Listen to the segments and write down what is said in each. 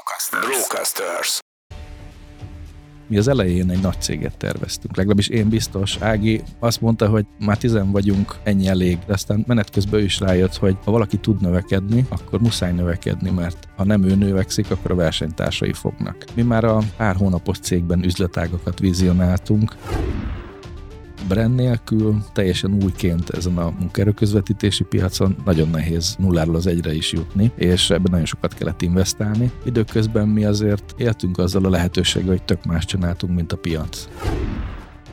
Brocasters. Brocasters. Mi az elején egy nagy céget terveztünk, legalábbis én biztos. Ági azt mondta, hogy már tizen vagyunk, ennyi elég, de aztán menet közben ő is rájött, hogy ha valaki tud növekedni, akkor muszáj növekedni, mert ha nem ő növekszik, akkor a versenytársai fognak. Mi már a pár hónapos cégben üzletágakat vizionáltunk, brand nélkül, teljesen újként ezen a munkaerőközvetítési piacon nagyon nehéz nulláról az egyre is jutni, és ebben nagyon sokat kellett investálni. Időközben mi azért éltünk azzal a lehetőséggel, hogy tök más csináltunk, mint a piac.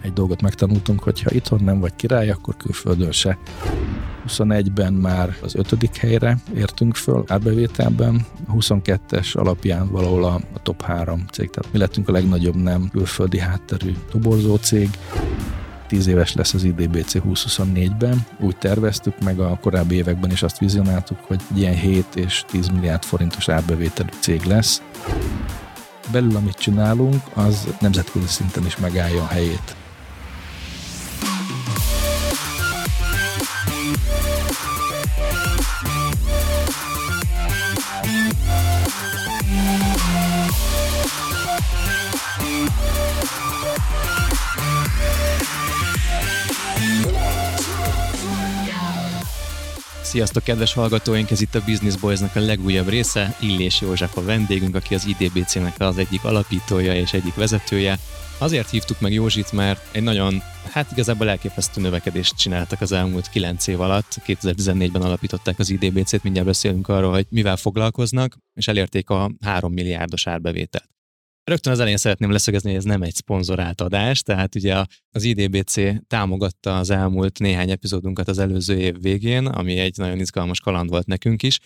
Egy dolgot megtanultunk, hogy ha itthon nem vagy király, akkor külföldön se. 21-ben már az ötödik helyre értünk föl árbevételben, a 22-es alapján valahol a, a top 3 cég, tehát mi lettünk a legnagyobb nem külföldi hátterű toborzó cég. 10 éves lesz az IDBC 2024-ben. Úgy terveztük, meg a korábbi években is azt vizionáltuk, hogy ilyen 7 és 10 milliárd forintos árbevételű cég lesz. Belül, amit csinálunk, az nemzetközi szinten is megállja a helyét. Sziasztok, kedves hallgatóink! Ez itt a Business Boys-nak a legújabb része. Illés József a vendégünk, aki az IDBC-nek az egyik alapítója és egyik vezetője. Azért hívtuk meg Józsit, mert egy nagyon, hát igazából elképesztő növekedést csináltak az elmúlt 9 év alatt. 2014-ben alapították az IDBC-t, mindjárt beszélünk arról, hogy mivel foglalkoznak, és elérték a 3 milliárdos árbevételt. Rögtön az elején szeretném leszögezni, hogy ez nem egy szponzorált adás, tehát ugye az IDBC támogatta az elmúlt néhány epizódunkat az előző év végén, ami egy nagyon izgalmas kaland volt nekünk is,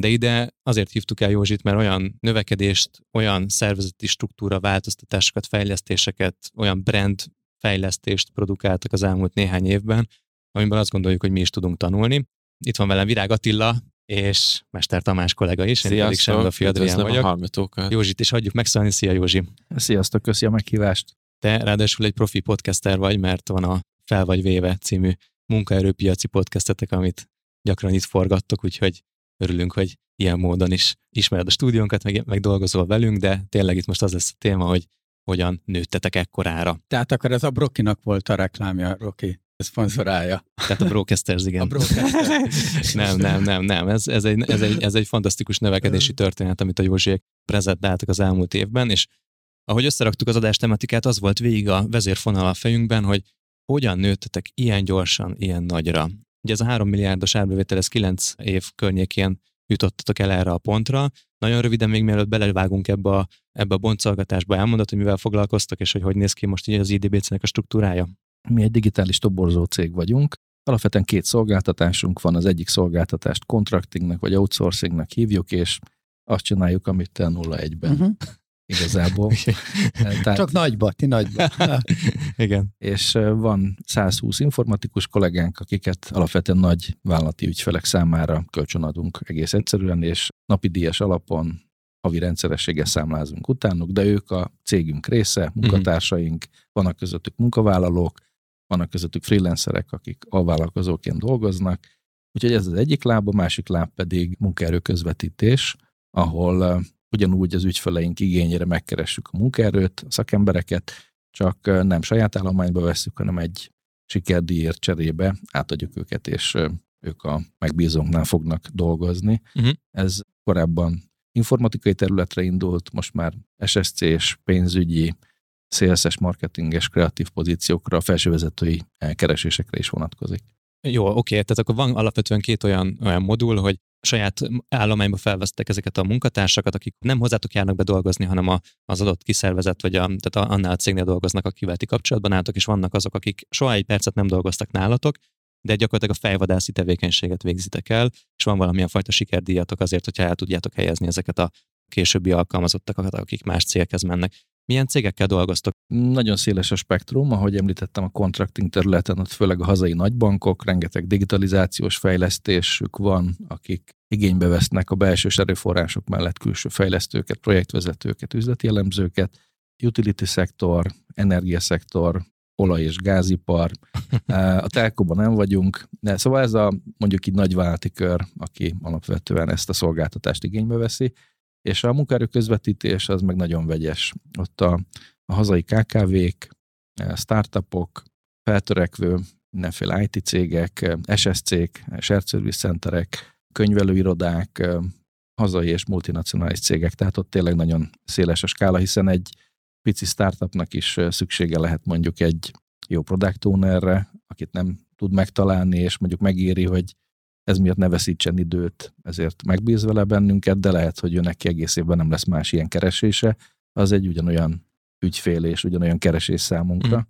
de ide azért hívtuk el Józsit, mert olyan növekedést, olyan szervezeti struktúra változtatásokat, fejlesztéseket, olyan brand fejlesztést produkáltak az elmúlt néhány évben, amiben azt gondoljuk, hogy mi is tudunk tanulni. Itt van velem Virág Attila, és Mester Tamás kollega is, én pedig Semmi Adrián vagyok. A hallgatókat. Józsit is hagyjuk megszállni. Szia Józsi! Sziasztok, köszi a meghívást! Te ráadásul egy profi podcaster vagy, mert van a Fel vagy véve című munkaerőpiaci podcastetek, amit gyakran itt forgattok, úgyhogy örülünk, hogy ilyen módon is ismered a stúdiónkat, meg, meg dolgozol velünk, de tényleg itt most az lesz a téma, hogy hogyan nőttetek ekkorára. Tehát akkor ez a Brokinak volt a reklámja, Roki szponzorálja. Tehát a Brocasters, igen. A Brocasters. nem, nem, nem, nem. Ez, ez, egy, ez, egy, ez egy fantasztikus növekedési történet, amit a Józsiek prezentáltak az elmúlt évben, és ahogy összeraktuk az adás tematikát, az volt végig a vezérfonal a fejünkben, hogy hogyan nőttetek ilyen gyorsan, ilyen nagyra. Ugye ez a 3 milliárdos árbevétel, ez 9 év környékén jutottatok el erre a pontra. Nagyon röviden még mielőtt belevágunk ebbe a, ebbe a bontszolgatásba, elmondott, hogy mivel foglalkoztak, és hogy hogy néz ki most így az IDBC-nek a struktúrája? Mi egy digitális toborzó cég vagyunk. Alapvetően két szolgáltatásunk van, az egyik szolgáltatást contractingnek vagy outsourcingnak hívjuk, és azt csináljuk, amit te 0-1-ben. Uh-huh. Igazából. Tehát, Csak nagyba, ti nagyba. Igen. És van 120 informatikus kollégánk, akiket alapvetően nagy vállalati ügyfelek számára kölcsönadunk egész egyszerűen, és napi díjas alapon havi rendszerességgel számlázunk utánuk, de ők a cégünk része, munkatársaink, vannak közöttük munkavállalók, vannak közöttük freelancerek, akik alvállalkozóként dolgoznak, úgyhogy ez az egyik láb, a másik láb pedig munkaerő közvetítés, ahol ugyanúgy az ügyfeleink igényére megkeressük a munkaerőt, a szakembereket, csak nem saját állományba veszük, hanem egy sikerdíjért cserébe átadjuk őket, és ők a megbízónknál fognak dolgozni. Uh-huh. Ez korábban informatikai területre indult, most már SSC-s, pénzügyi, szélszes, marketinges, kreatív pozíciókra, felsővezetői keresésekre is vonatkozik. Jó, oké, tehát akkor van alapvetően két olyan, olyan modul, hogy saját állományba felvesztek ezeket a munkatársakat, akik nem hozzátok járnak be dolgozni, hanem a, az adott kiszervezet, vagy a, tehát annál a cégnél dolgoznak, akivel ti kapcsolatban álltok, és vannak azok, akik soha egy percet nem dolgoztak nálatok, de gyakorlatilag a fejvadászi tevékenységet végzitek el, és van valamilyen fajta sikerdíjatok azért, hogyha el tudjátok helyezni ezeket a későbbi alkalmazottakat, akik más cégekhez mennek. Milyen cégekkel dolgoztok? Nagyon széles a spektrum, ahogy említettem a contracting területen, ott főleg a hazai nagybankok, rengeteg digitalizációs fejlesztésük van, akik igénybe vesznek a belső erőforrások mellett külső fejlesztőket, projektvezetőket, üzleti elemzőket, utility szektor, energiaszektor, olaj- és gázipar. A telkóban nem vagyunk, de szóval ez a mondjuk így nagyvállalati kör, aki alapvetően ezt a szolgáltatást igénybe veszi, És a munkaerő közvetítés az meg nagyon vegyes. Ott a, a hazai KKV-k, startupok, feltörekvő mindenféle IT cégek, SSC-k, shared service centerek, könyvelőirodák, hazai és multinacionális cégek, tehát ott tényleg nagyon széles a skála, hiszen egy pici startupnak is szüksége lehet mondjuk egy jó product ownerre, akit nem tud megtalálni, és mondjuk megéri, hogy ez miatt ne veszítsen időt, ezért megbíz vele bennünket, de lehet, hogy ő neki egész évben nem lesz más ilyen keresése, az egy ugyanolyan ügyfél és ugyanolyan keresés számunkra, mm.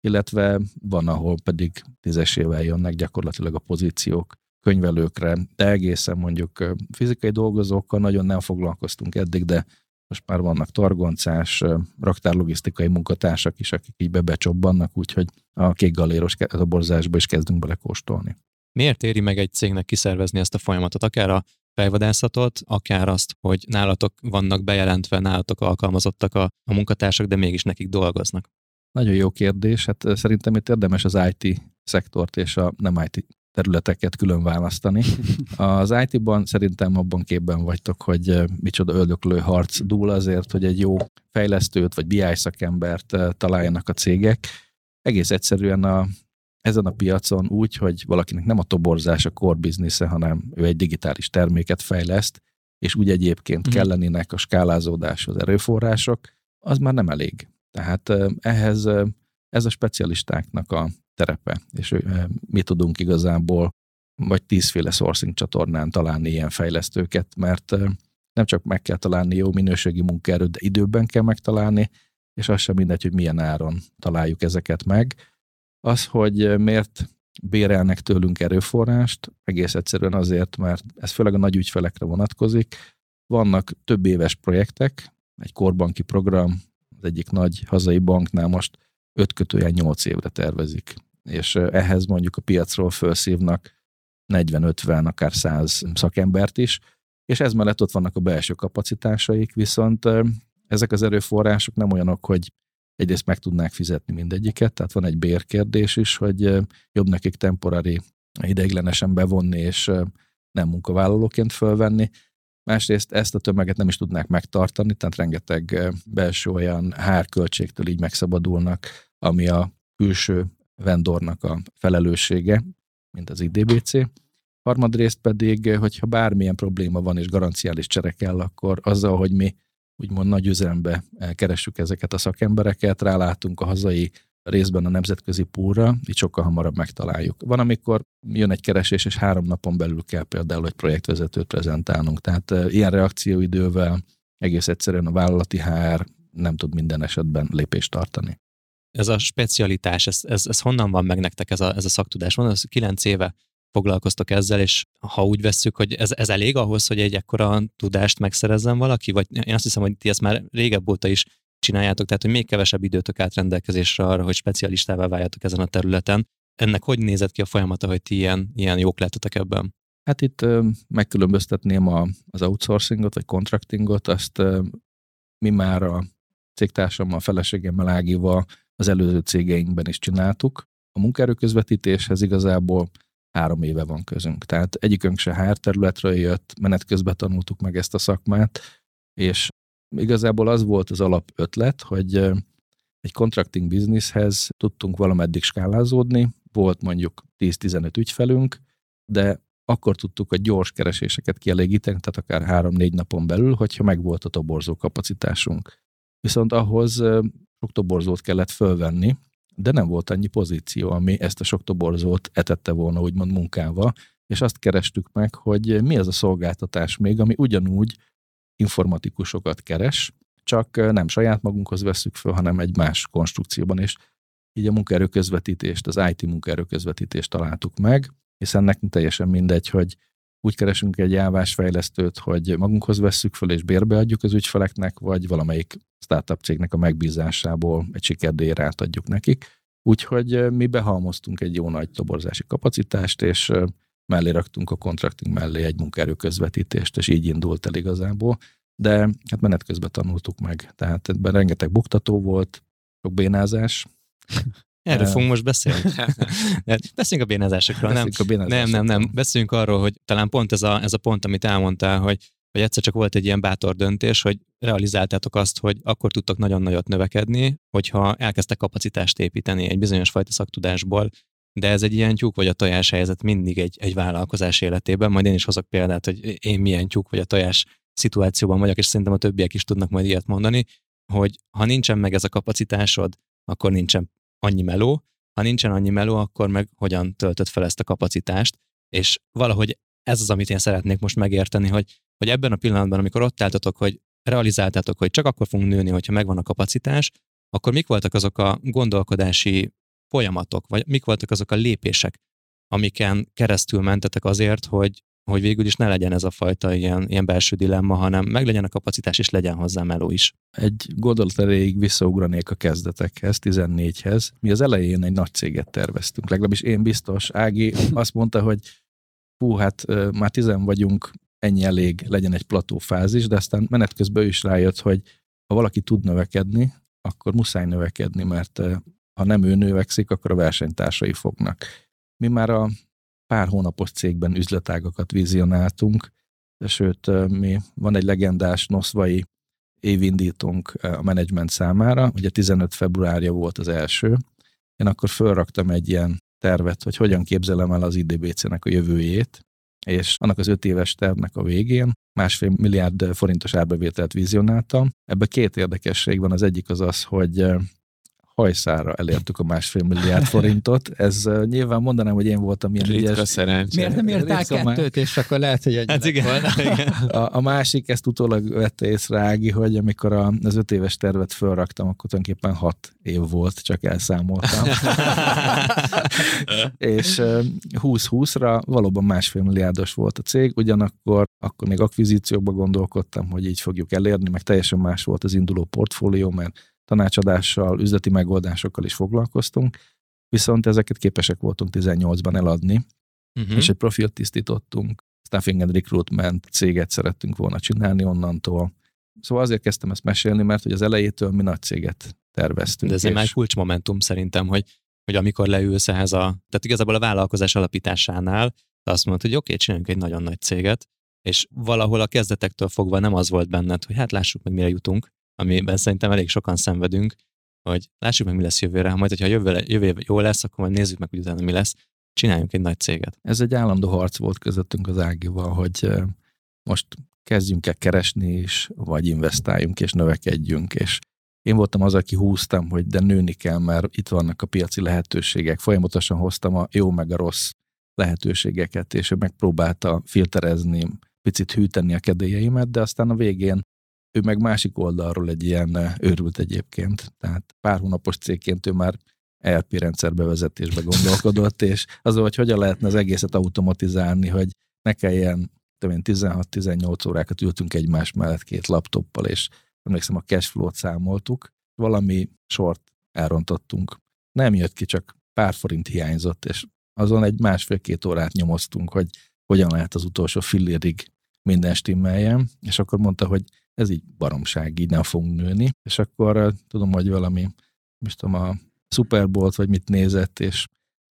illetve van, ahol pedig tízesével jönnek gyakorlatilag a pozíciók könyvelőkre, de egészen mondjuk fizikai dolgozókkal nagyon nem foglalkoztunk eddig, de most már vannak targoncás, raktárlogisztikai munkatársak is, akik így bebecsobbannak, úgyhogy a kék galéros borzásba is kezdünk belekóstolni. Miért éri meg egy cégnek kiszervezni ezt a folyamatot, akár a fejvadászatot, akár azt, hogy nálatok vannak bejelentve, nálatok alkalmazottak a, a munkatársak, de mégis nekik dolgoznak? Nagyon jó kérdés. Hát szerintem itt érdemes az IT szektort és a nem IT területeket külön választani. Az IT-ban szerintem abban képben vagytok, hogy micsoda öldöklő harc dúl azért, hogy egy jó fejlesztőt vagy BI szakembert találjanak a cégek. Egész egyszerűen a, ezen a piacon úgy, hogy valakinek nem a toborzás a core business hanem ő egy digitális terméket fejleszt, és úgy egyébként mm. kellenének a skálázódáshoz erőforrások, az már nem elég. Tehát ehhez ez a specialistáknak a terepe, és mi tudunk igazából vagy tízféle sourcing csatornán találni ilyen fejlesztőket, mert nem csak meg kell találni jó minőségi munkaerőt, de időben kell megtalálni, és az sem mindegy, hogy milyen áron találjuk ezeket meg. Az, hogy miért bérelnek tőlünk erőforrást, egész egyszerűen azért, mert ez főleg a nagy ügyfelekre vonatkozik. Vannak több éves projektek, egy korbanki program, az egyik nagy hazai banknál most 5 kötőjel 8 évre tervezik és ehhez mondjuk a piacról felszívnak 40-50, akár 100 szakembert is, és ez mellett ott vannak a belső kapacitásaik, viszont ezek az erőforrások nem olyanok, hogy egyrészt meg tudnák fizetni mindegyiket, tehát van egy bérkérdés is, hogy jobb nekik temporári ideiglenesen bevonni, és nem munkavállalóként fölvenni. Másrészt ezt a tömeget nem is tudnák megtartani, tehát rengeteg belső olyan hárköltségtől így megszabadulnak, ami a külső vendornak a felelőssége, mint az IDBC. Harmadrészt pedig, hogyha bármilyen probléma van és garanciális csere kell, akkor azzal, hogy mi úgymond nagy üzembe keressük ezeket a szakembereket, rálátunk a hazai részben a nemzetközi púlra, így sokkal hamarabb megtaláljuk. Van, amikor jön egy keresés, és három napon belül kell például egy projektvezetőt prezentálnunk. Tehát ilyen reakcióidővel egész egyszerűen a vállalati HR nem tud minden esetben lépést tartani ez a specialitás, ez, ez, ez honnan van meg nektek ez a, ez a szaktudás? Van, az kilenc éve foglalkoztok ezzel, és ha úgy vesszük, hogy ez, ez elég ahhoz, hogy egy ekkora tudást megszerezzen valaki, vagy én azt hiszem, hogy ti ezt már régebb óta is csináljátok, tehát hogy még kevesebb időtök át rendelkezésre arra, hogy specialistává váljatok ezen a területen. Ennek hogy nézett ki a folyamata, hogy ti ilyen, ilyen jók lettetek ebben? Hát itt ö, megkülönböztetném a, az outsourcingot, vagy contractingot, azt ö, mi már a cégtársammal, a feleségemmel Ágival az előző cégeinkben is csináltuk. A munkaerőközvetítéshez igazából három éve van közünk. Tehát egyikünk se HR területről jött, menet közben tanultuk meg ezt a szakmát, és igazából az volt az alap ötlet, hogy egy contracting businesshez tudtunk valameddig skálázódni, volt mondjuk 10-15 ügyfelünk, de akkor tudtuk a gyors kereséseket kielégíteni, tehát akár 3-4 napon belül, hogyha megvolt a toborzó kapacitásunk. Viszont ahhoz sok toborzót kellett fölvenni, de nem volt annyi pozíció, ami ezt a sok toborzót etette volna úgymond munkával, és azt kerestük meg, hogy mi az a szolgáltatás még, ami ugyanúgy informatikusokat keres, csak nem saját magunkhoz veszük föl, hanem egy más konstrukcióban, és így a munkaerőközvetítést, az IT munkaerőközvetítést találtuk meg, hiszen nekünk teljesen mindegy, hogy úgy keresünk egy jávásfejlesztőt, hogy magunkhoz vesszük föl és bérbe adjuk az ügyfeleknek, vagy valamelyik startup cégnek a megbízásából egy sikerdélyre átadjuk nekik. Úgyhogy mi behalmoztunk egy jó nagy toborzási kapacitást, és mellé raktunk a contracting mellé egy munkaerő közvetítést, és így indult el igazából. De hát menet közben tanultuk meg. Tehát ebben rengeteg buktató volt, sok bénázás, Erről fogunk most beszélni. Beszéljünk a bénázásokról. Nem, a bénázásokról. nem, nem, nem. Beszéljünk arról, hogy talán pont ez a, ez a pont, amit elmondtál, hogy vagy egyszer csak volt egy ilyen bátor döntés, hogy realizáltátok azt, hogy akkor tudtok nagyon nagyot növekedni, hogyha elkezdtek kapacitást építeni egy bizonyos fajta szaktudásból, de ez egy ilyen tyúk vagy a tojás helyzet mindig egy, egy vállalkozás életében. Majd én is hozok példát, hogy én milyen tyúk vagy a tojás szituációban vagyok, és szerintem a többiek is tudnak majd ilyet mondani, hogy ha nincsen meg ez a kapacitásod, akkor nincsen annyi meló, ha nincsen annyi meló, akkor meg hogyan töltöd fel ezt a kapacitást, és valahogy ez az, amit én szeretnék most megérteni, hogy, hogy ebben a pillanatban, amikor ott álltatok, hogy realizáltátok, hogy csak akkor fogunk nőni, hogyha megvan a kapacitás, akkor mik voltak azok a gondolkodási folyamatok, vagy mik voltak azok a lépések, amiken keresztül mentetek azért, hogy, hogy végül is ne legyen ez a fajta ilyen, ilyen belső dilemma, hanem meg legyen a kapacitás, és legyen hozzá meló is. Egy gondolat erejéig visszaugranék a kezdetekhez, 14-hez. Mi az elején egy nagy céget terveztünk, legalábbis én biztos. Ági azt mondta, hogy hú, hát már tizen vagyunk, ennyi elég, legyen egy platófázis, de aztán menet közben ő is rájött, hogy ha valaki tud növekedni, akkor muszáj növekedni, mert ha nem ő növekszik, akkor a versenytársai fognak. Mi már a pár hónapos cégben üzletágakat vizionáltunk, sőt, mi van egy legendás noszvai évindítónk a menedzsment számára, ugye 15 februárja volt az első, én akkor fölraktam egy ilyen tervet, hogy hogyan képzelem el az IDBC-nek a jövőjét, és annak az öt éves tervnek a végén másfél milliárd forintos árbevételt vizionáltam. Ebben két érdekesség van. Az egyik az az, hogy hajszára elértük a másfél milliárd forintot. Ez uh, nyilván mondanám, hogy én voltam ilyen Ritka ügyes. szerencsé. Miért nem írtál kettőt, és akkor lehet, hogy egy hát igen. a, a, másik, ezt utólag vette észre Ági, hogy amikor a, az öt éves tervet felraktam, akkor tulajdonképpen hat év volt, csak elszámoltam. és uh, 20-20-ra valóban másfél milliárdos volt a cég, ugyanakkor akkor még akvizíciókba gondolkodtam, hogy így fogjuk elérni, meg teljesen más volt az induló portfólió, mert tanácsadással, üzleti megoldásokkal is foglalkoztunk, viszont ezeket képesek voltunk 18-ban eladni, uh-huh. és egy profilt tisztítottunk, staffing and recruitment céget szerettünk volna csinálni onnantól. Szóval azért kezdtem ezt mesélni, mert hogy az elejétől mi nagy céget terveztünk. De ez egy már kulcsmomentum szerintem, hogy, hogy amikor leülsz ehhez a, tehát igazából a vállalkozás alapításánál, azt mondod, hogy oké, okay, csináljunk egy nagyon nagy céget, és valahol a kezdetektől fogva nem az volt benned, hogy hát lássuk meg, mire jutunk, amiben szerintem elég sokan szenvedünk, hogy lássuk meg, mi lesz jövőre, ha majd, hogyha jövő, jövő jó lesz, akkor majd nézzük meg, hogy utána mi lesz, csináljunk egy nagy céget. Ez egy állandó harc volt közöttünk az Ágival, hogy most kezdjünk el keresni is, vagy investáljunk és növekedjünk, és én voltam az, aki húztam, hogy de nőni kell, mert itt vannak a piaci lehetőségek. Folyamatosan hoztam a jó meg a rossz lehetőségeket, és ő megpróbálta filterezni, picit hűteni a kedélyeimet, de aztán a végén ő meg másik oldalról egy ilyen eh, őrült egyébként. Tehát pár hónapos cégként ő már ERP rendszer gondolkodott, és az, hogy hogyan lehetne az egészet automatizálni, hogy ne kelljen 16-18 órákat ültünk egymás mellett két laptoppal, és emlékszem, a cashflow-t számoltuk, valami sort elrontottunk. Nem jött ki, csak pár forint hiányzott, és azon egy másfél-két órát nyomoztunk, hogy hogyan lehet az utolsó fillérig minden stimmeljen, és akkor mondta, hogy ez így baromság, így nem fogunk nőni. És akkor tudom, hogy valami, most tudom, a Super Bowl vagy mit nézett, és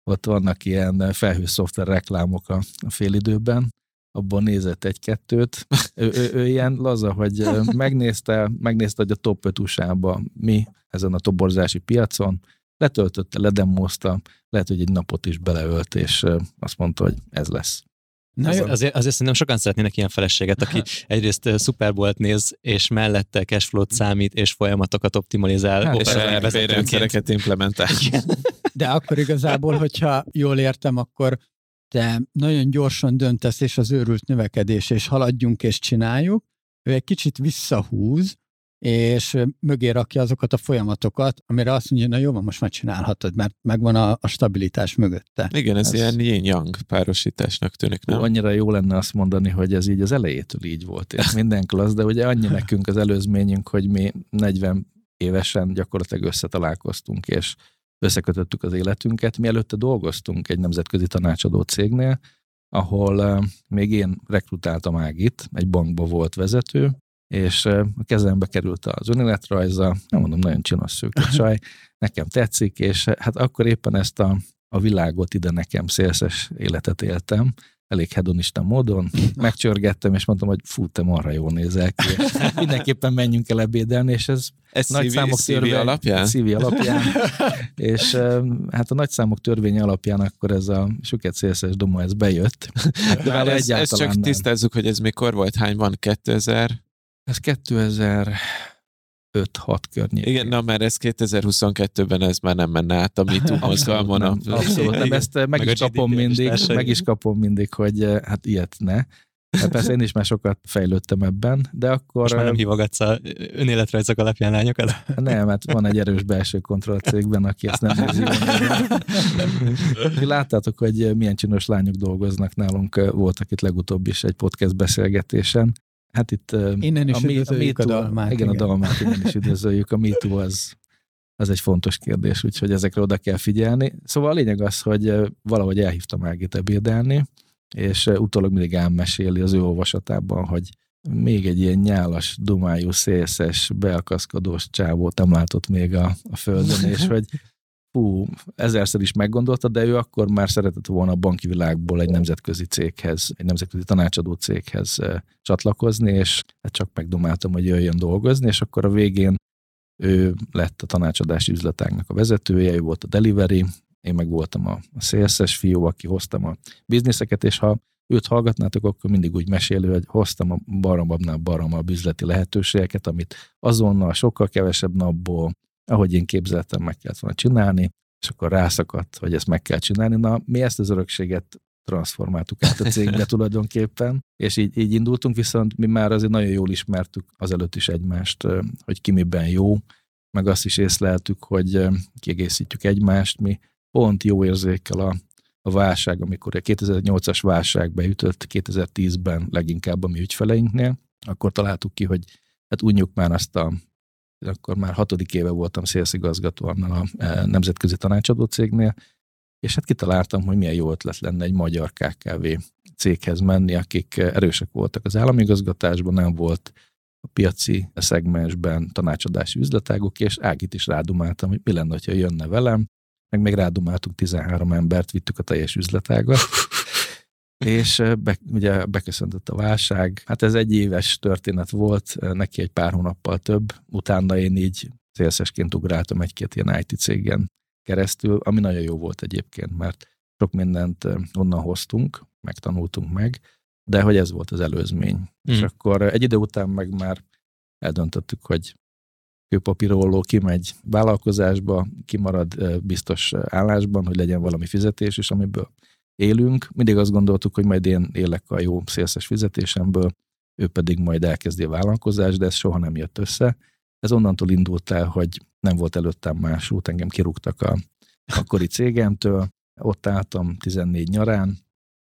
ott vannak ilyen felhőszoftver reklámok a, a félidőben, abban nézett egy-kettőt. ő, ő, ő, ilyen laza, hogy megnézte, megnézte, hogy a top 5 usa mi ezen a toborzási piacon, letöltötte, ledemozta, lehet, hogy egy napot is beleölt, és azt mondta, hogy ez lesz. Na jó. Azért, azért szerintem sokan szeretnének ilyen feleséget, aki egyrészt Super Bowl-t néz, és mellette cashflow-t számít, és folyamatokat optimalizál. Hát, és rendszereket implementál. De akkor igazából, hogyha jól értem, akkor te nagyon gyorsan döntesz, és az őrült növekedés, és haladjunk és csináljuk, ő egy kicsit visszahúz, és mögé rakja azokat a folyamatokat, amire azt mondja, na jó, most már csinálhatod, mert megvan a, a stabilitás mögötte. Igen, ez, ez ilyen yin-yang párosításnak tűnik, nem? Annyira jó lenne azt mondani, hogy ez így az elejétől így volt, és minden klassz, de ugye annyi nekünk az előzményünk, hogy mi 40 évesen gyakorlatilag összetalálkoztunk, és összekötöttük az életünket. Mi előtte dolgoztunk egy nemzetközi tanácsadó cégnél, ahol még én rekrutáltam Ágit, egy bankba volt vezető, és a kezembe került az önéletrajza, nem mondom, nagyon csinos szőke csaj, nekem tetszik, és hát akkor éppen ezt a, a világot ide nekem szélszes életet éltem, elég hedonista módon. Megcsörgettem, és mondtam, hogy fú, te marha jól nézel ki. Mindenképpen menjünk el ebédelni, és ez, ez nagy CV, számok törvény, alapján? CV alapján. és hát a nagy számok törvénye alapján akkor ez a Suket CSS domo, ez bejött. De ez, ez csak nem. tisztázzuk, hogy ez mikor volt, hány van? 2000? Ez 2000 5-6 környékén. Igen, na mert ez 2022-ben ez már nem menne át a MeToo mozgalmon. Nem, abszolút nem, ezt meg, meg is kapom mindig, meg is kapom mindig, hogy eh, hát ilyet ne. Hát persze én is már sokat fejlődtem ebben, de akkor... Most már nem hívogatsz a önéletrajzok alapján lányokat? Nem, hát van egy erős belső kontroll cégben, aki ezt nem nézi. Láttátok, hogy milyen csinos lányok dolgoznak nálunk, voltak itt legutóbb is egy podcast beszélgetésen, Hát itt innen is a, üdvözöljük a, a dalmát. Igen, igen, a dalmát innen is üdvözöljük. A MeToo az, az egy fontos kérdés, úgyhogy ezekre oda kell figyelni. Szóval a lényeg az, hogy valahogy elhívtam Ágit ebédelni, és utólag mindig elmeséli az ő olvasatában, hogy még egy ilyen nyálas, dumájú, szélszes, beakaszkodós csávót nem látott még a, a földön, és hogy hú, ezerszer is meggondolta, de ő akkor már szeretett volna a banki világból egy nemzetközi céghez, egy nemzetközi tanácsadó céghez csatlakozni, és hát csak megdomáltam, hogy jöjjön dolgozni, és akkor a végén ő lett a tanácsadási üzletágnak a vezetője, ő volt a delivery, én meg voltam a, a fiú, aki hoztam a bizniszeket, és ha őt hallgatnátok, akkor mindig úgy mesélő, hogy hoztam a baramabbnál baramabb üzleti lehetőségeket, amit azonnal sokkal kevesebb napból ahogy én képzeltem, meg kellett volna csinálni, és akkor rászakadt, hogy ezt meg kell csinálni. Na, mi ezt az örökséget transformáltuk át a cégbe tulajdonképpen, és így, így indultunk, viszont mi már azért nagyon jól ismertük azelőtt is egymást, hogy ki miben jó, meg azt is észleltük, hogy kiegészítjük egymást, mi pont jó érzékkel a, a válság, amikor a 2008-as válság beütött 2010-ben leginkább a mi ügyfeleinknél, akkor találtuk ki, hogy hát unjuk már azt a akkor már hatodik éve voltam szélszigazgató annál a e, nemzetközi tanácsadó cégnél, és hát kitaláltam, hogy milyen jó ötlet lenne egy magyar KKV céghez menni, akik erősek voltak az államigazgatásban, nem volt a piaci szegmensben tanácsadási üzletágok, és Ágit is rádumáltam, hogy mi lenne, ha jönne velem, meg még rádumáltuk 13 embert, vittük a teljes üzletágat, és be, ugye beköszöntött a válság. Hát ez egy éves történet volt, neki egy pár hónappal több. Utána én így szélszesként ugráltam egy-két ilyen IT cégen keresztül, ami nagyon jó volt egyébként, mert sok mindent onnan hoztunk, megtanultunk meg, de hogy ez volt az előzmény. Mm. És akkor egy idő után meg már eldöntöttük, hogy kőpapíróló kimegy vállalkozásba, kimarad biztos állásban, hogy legyen valami fizetés, és amiből élünk. Mindig azt gondoltuk, hogy majd én élek a jó szélszes fizetésemből, ő pedig majd elkezdi a vállalkozást, de ez soha nem jött össze. Ez onnantól indult el, hogy nem volt előttem más út, engem kirúgtak a akkori cégemtől, ott álltam 14 nyarán,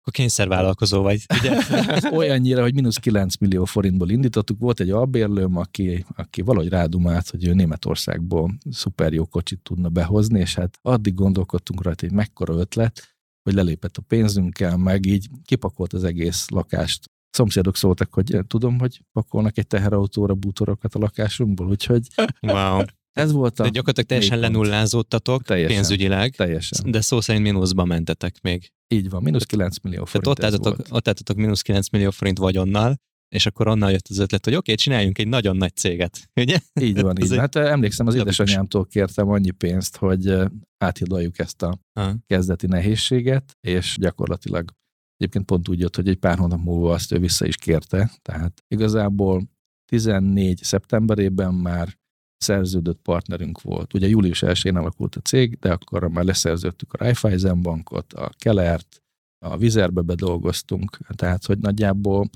akkor kényszervállalkozó vagy, ugye? Olyannyira, hogy mínusz 9 millió forintból indítottuk. Volt egy albérlőm, aki, aki valahogy rádumált, hogy ő Németországból szuper jó kocsit tudna behozni, és hát addig gondolkodtunk rajta, hogy mekkora ötlet, hogy lelépett a pénzünkkel, meg így kipakolt az egész lakást. Szomszédok szóltak, hogy tudom, hogy pakolnak egy teherautóra bútorokat a lakásunkból, úgyhogy wow. ez volt a... De gyakorlatilag teljesen lenullázódtatok teljesen, pénzügyileg, teljesen. de szó szerint mínuszba mentetek még. Így van, mínusz 9 millió forint ott álltatok, ott álltatok mínusz 9 millió forint vagyonnal, és akkor onnan jött az ötlet, hogy oké, okay, csináljunk egy nagyon nagy céget, ugye? Így van, így. Hát emlékszem, az édesanyámtól kértem annyi pénzt, hogy áthidaljuk ezt a ha. kezdeti nehézséget, és gyakorlatilag egyébként pont úgy jött, hogy egy pár hónap múlva azt ő vissza is kérte, tehát igazából 14 szeptemberében már szerződött partnerünk volt. Ugye július 1-én alakult a cég, de akkor már leszerződtük a Raiffeisen bankot, a Kelert, a Vizerbe bedolgoztunk, tehát hogy nagyjából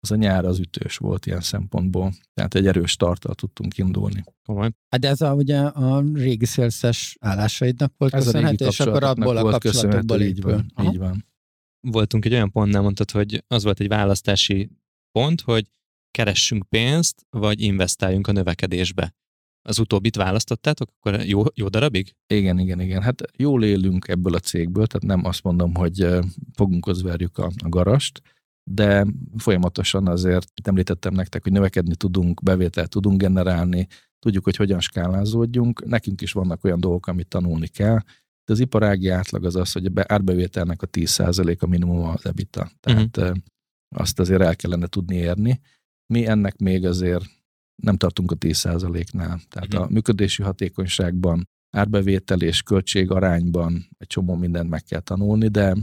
az a nyár az ütős volt ilyen szempontból. Tehát egy erős tartal tudtunk indulni. Hát de ez a, ugye a régi szélszes állásaidnak volt ez köszönhető, és akkor abból a kapcsolatokból így van, így van. Voltunk egy olyan pontnál, mondtad, hogy az volt egy választási pont, hogy keressünk pénzt, vagy investáljunk a növekedésbe. Az utóbbit választottátok, akkor jó, jó darabig? Igen, igen, igen. Hát jól élünk ebből a cégből, tehát nem azt mondom, hogy fogunkhoz verjük a, a garast, de folyamatosan azért említettem nektek, hogy növekedni tudunk, bevételt tudunk generálni, tudjuk, hogy hogyan skálázódjunk. Nekünk is vannak olyan dolgok, amit tanulni kell, De az iparági átlag az az, hogy a árbevételnek a 10% a minimum az EBITDA. Tehát uh-huh. azt azért el kellene tudni érni. Mi ennek még azért nem tartunk a 10%-nál. Tehát uh-huh. a működési hatékonyságban, árbevétel és költség arányban egy csomó mindent meg kell tanulni, de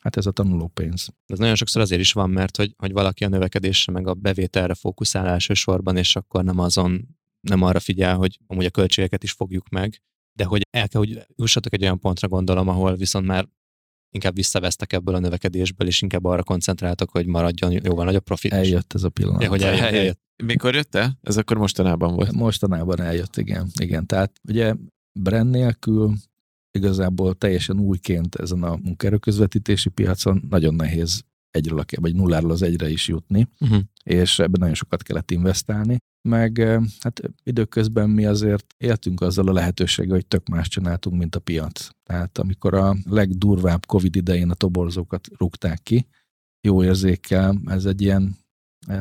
Hát ez a tanuló pénz. Ez nagyon sokszor azért is van, mert hogy, hogy valaki a növekedésre meg a bevételre fókuszál elsősorban, és akkor nem azon, nem arra figyel, hogy amúgy a költségeket is fogjuk meg, de hogy el kell, hogy jussatok egy olyan pontra gondolom, ahol viszont már inkább visszavesztek ebből a növekedésből, és inkább arra koncentráltok, hogy maradjon jóval nagyobb profit. Eljött ez a pillanat. Ja, hogy eljött, eljött. Mikor jött el? Ez akkor mostanában volt. Mostanában eljött, igen. igen. Tehát ugye brand nélkül igazából teljesen újként ezen a munkaerőközvetítési piacon nagyon nehéz egyről a, vagy nulláról az egyre is jutni, uh-huh. és ebben nagyon sokat kellett investálni, meg hát időközben mi azért éltünk azzal a lehetőséggel, hogy tök más csináltunk, mint a piac. Tehát amikor a legdurvább Covid idején a toborzókat rúgták ki, jó érzékkel, ez egy ilyen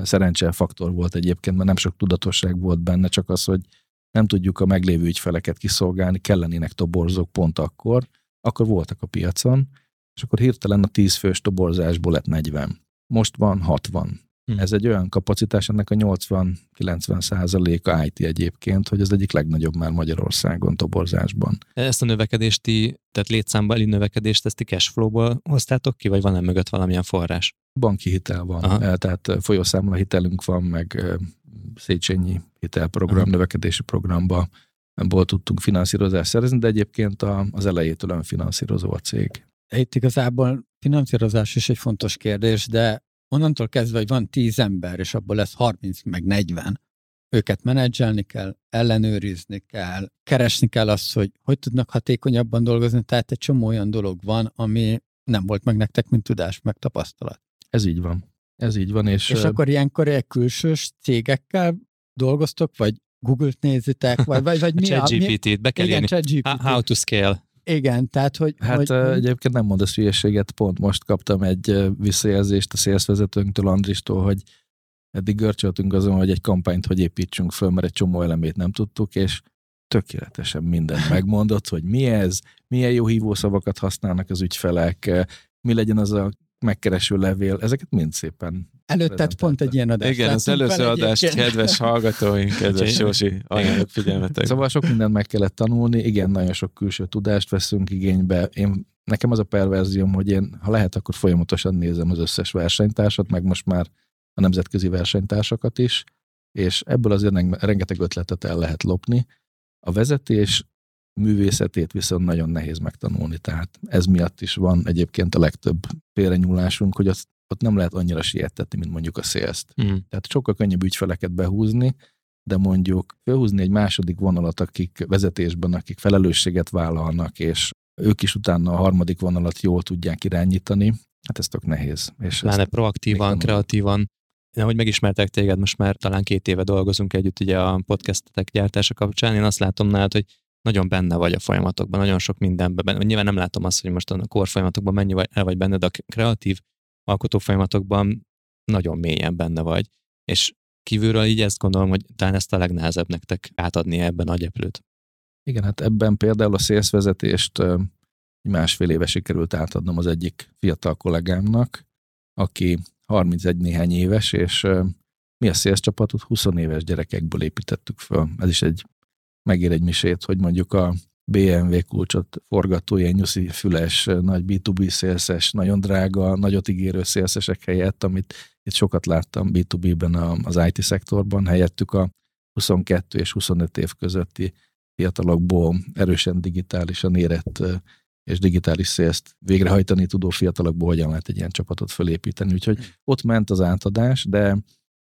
szerencsefaktor volt egyébként, mert nem sok tudatosság volt benne, csak az, hogy nem tudjuk a meglévő ügyfeleket kiszolgálni, kellenének toborzók pont akkor, akkor voltak a piacon, és akkor hirtelen a 10 fős toborzásból lett 40. Most van 60. Hmm. Ez egy olyan kapacitás, ennek a 80-90 százaléka IT egyébként, hogy az egyik legnagyobb már Magyarországon toborzásban. Ezt a növekedést ti, tehát létszámbeli növekedést, ezt ti cashflow-ból hoztátok ki, vagy van-e mögött valamilyen forrás? Banki hitel van, Aha. tehát folyószámla hitelünk van, meg Széchenyi hitelprogram, Aha. növekedési programba ból tudtunk finanszírozást szerezni, de egyébként az elejétől önfinanszírozó a cég. Itt igazából finanszírozás is egy fontos kérdés, de onnantól kezdve, hogy van 10 ember, és abból lesz 30 meg 40, őket menedzselni kell, ellenőrizni kell, keresni kell azt, hogy hogy tudnak hatékonyabban dolgozni, tehát egy csomó olyan dolog van, ami nem volt meg nektek, mint tudás, meg tapasztalat. Ez így van. Ez így van. És, és akkor ilyenkor egy külsős cégekkel dolgoztok, vagy Google-t nézitek, vagy, vagy, vagy mi a... ChatGPT-t be kell Igen, írni. How to scale. Igen, tehát hogy... Hát hogy, egyébként nem mondasz hülyeséget, pont most kaptam egy visszajelzést a szélszvezetőnktől, Andristól, hogy eddig görcsöltünk azon, hogy egy kampányt hogy építsünk föl, mert egy csomó elemét nem tudtuk, és tökéletesen mindent megmondott, hogy mi ez, milyen jó hívószavakat használnak az ügyfelek, mi legyen az a megkereső levél, ezeket mind szépen Előtted pont egy ilyen adást. Igen, az előző adást, kedves hallgatóink, kedves Jósi, ajánlok figyelmetek. Szóval sok mindent meg kellett tanulni, igen, nagyon sok külső tudást veszünk igénybe. Én, nekem az a perverzióm, hogy én, ha lehet, akkor folyamatosan nézem az összes versenytársat, meg most már a nemzetközi versenytársakat is, és ebből azért rengeteg ötletet el lehet lopni. A vezetés művészetét viszont nagyon nehéz megtanulni, tehát ez miatt is van egyébként a legtöbb félrenyúlásunk, hogy azt ott nem lehet annyira sietetni, mint mondjuk a szélzt. Mm. Tehát sokkal könnyebb ügyfeleket behúzni, de mondjuk felhúzni egy második vonalat, akik vezetésben, akik felelősséget vállalnak, és ők is utána a harmadik vonalat jól tudják irányítani, hát ez tök nehéz. És Láne proaktívan, kreatívan. Én, ahogy megismertek téged, most már talán két éve dolgozunk együtt ugye a podcastetek gyártása kapcsán, én azt látom nálad, hogy nagyon benne vagy a folyamatokban, nagyon sok mindenben. Benne. Nyilván nem látom azt, hogy most a kor folyamatokban mennyi vagy, el vagy benne, de a kreatív alkotó folyamatokban nagyon mélyen benne vagy. És kívülről így ezt gondolom, hogy talán ezt a legnehezebb nektek átadni ebben a gyeplőt. Igen, hát ebben például a szélszvezetést másfél éve sikerült átadnom az egyik fiatal kollégámnak, aki 31 néhány éves, és mi a szélsz csapatot 20 éves gyerekekből építettük föl. Ez is egy megér egy misét, hogy mondjuk a BMW kulcsot forgató ilyen nyuszi füles, nagy B2B szélszes, nagyon drága, nagyot ígérő szélszesek helyett, amit itt sokat láttam B2B-ben az IT szektorban, helyettük a 22 és 25 év közötti fiatalokból erősen digitálisan érett és digitális szélzt végrehajtani tudó fiatalokból hogyan lehet egy ilyen csapatot fölépíteni. Úgyhogy ott ment az átadás, de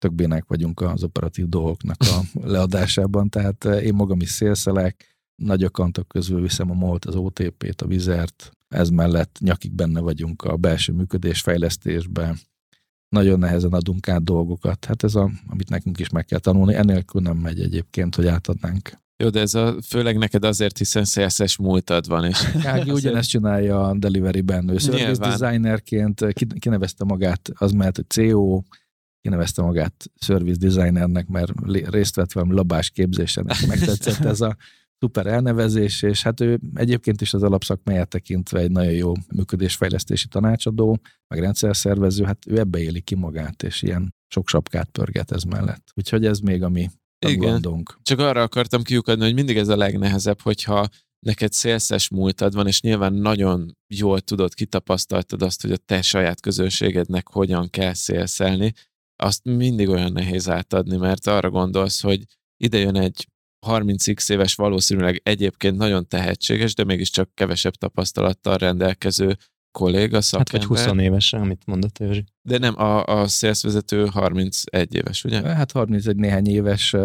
tök bénák vagyunk az operatív dolgoknak a leadásában, tehát én magam is szélszelek, nagy akantok közül viszem a MOLT, az OTP-t, a Vizert, ez mellett nyakig benne vagyunk a belső működés fejlesztésben, nagyon nehezen adunk át dolgokat. Hát ez a, amit nekünk is meg kell tanulni, enélkül nem megy egyébként, hogy átadnánk. Jó, de ez a, főleg neked azért, hiszen CSS múltad van. És Kági ugyanezt csinálja a delivery-ben. Ő service designerként kinevezte magát, az mert, hogy CO, kinevezte magát service designernek, mert részt vett velem labás képzésen, megtetszett ez a szuper elnevezés, és hát ő egyébként is az alapszakmáját tekintve egy nagyon jó működésfejlesztési tanácsadó, meg rendszerszervező, hát ő ebbe éli ki magát, és ilyen sok sapkát pörget ez mellett. Úgyhogy ez még a mi Igen. Csak arra akartam kiukadni, hogy mindig ez a legnehezebb, hogyha neked szélszes múltad van, és nyilván nagyon jól tudod, kitapasztaltad azt, hogy a te saját közönségednek hogyan kell szélszelni, azt mindig olyan nehéz átadni, mert arra gondolsz, hogy ide jön egy 30x éves, valószínűleg egyébként nagyon tehetséges, de mégiscsak kevesebb tapasztalattal rendelkező kolléga, szakember. Hát vagy 20 éves, amit mondott Józsi. De nem, a, a szélszvezető 31 éves, ugye? Hát 31 néhány éves,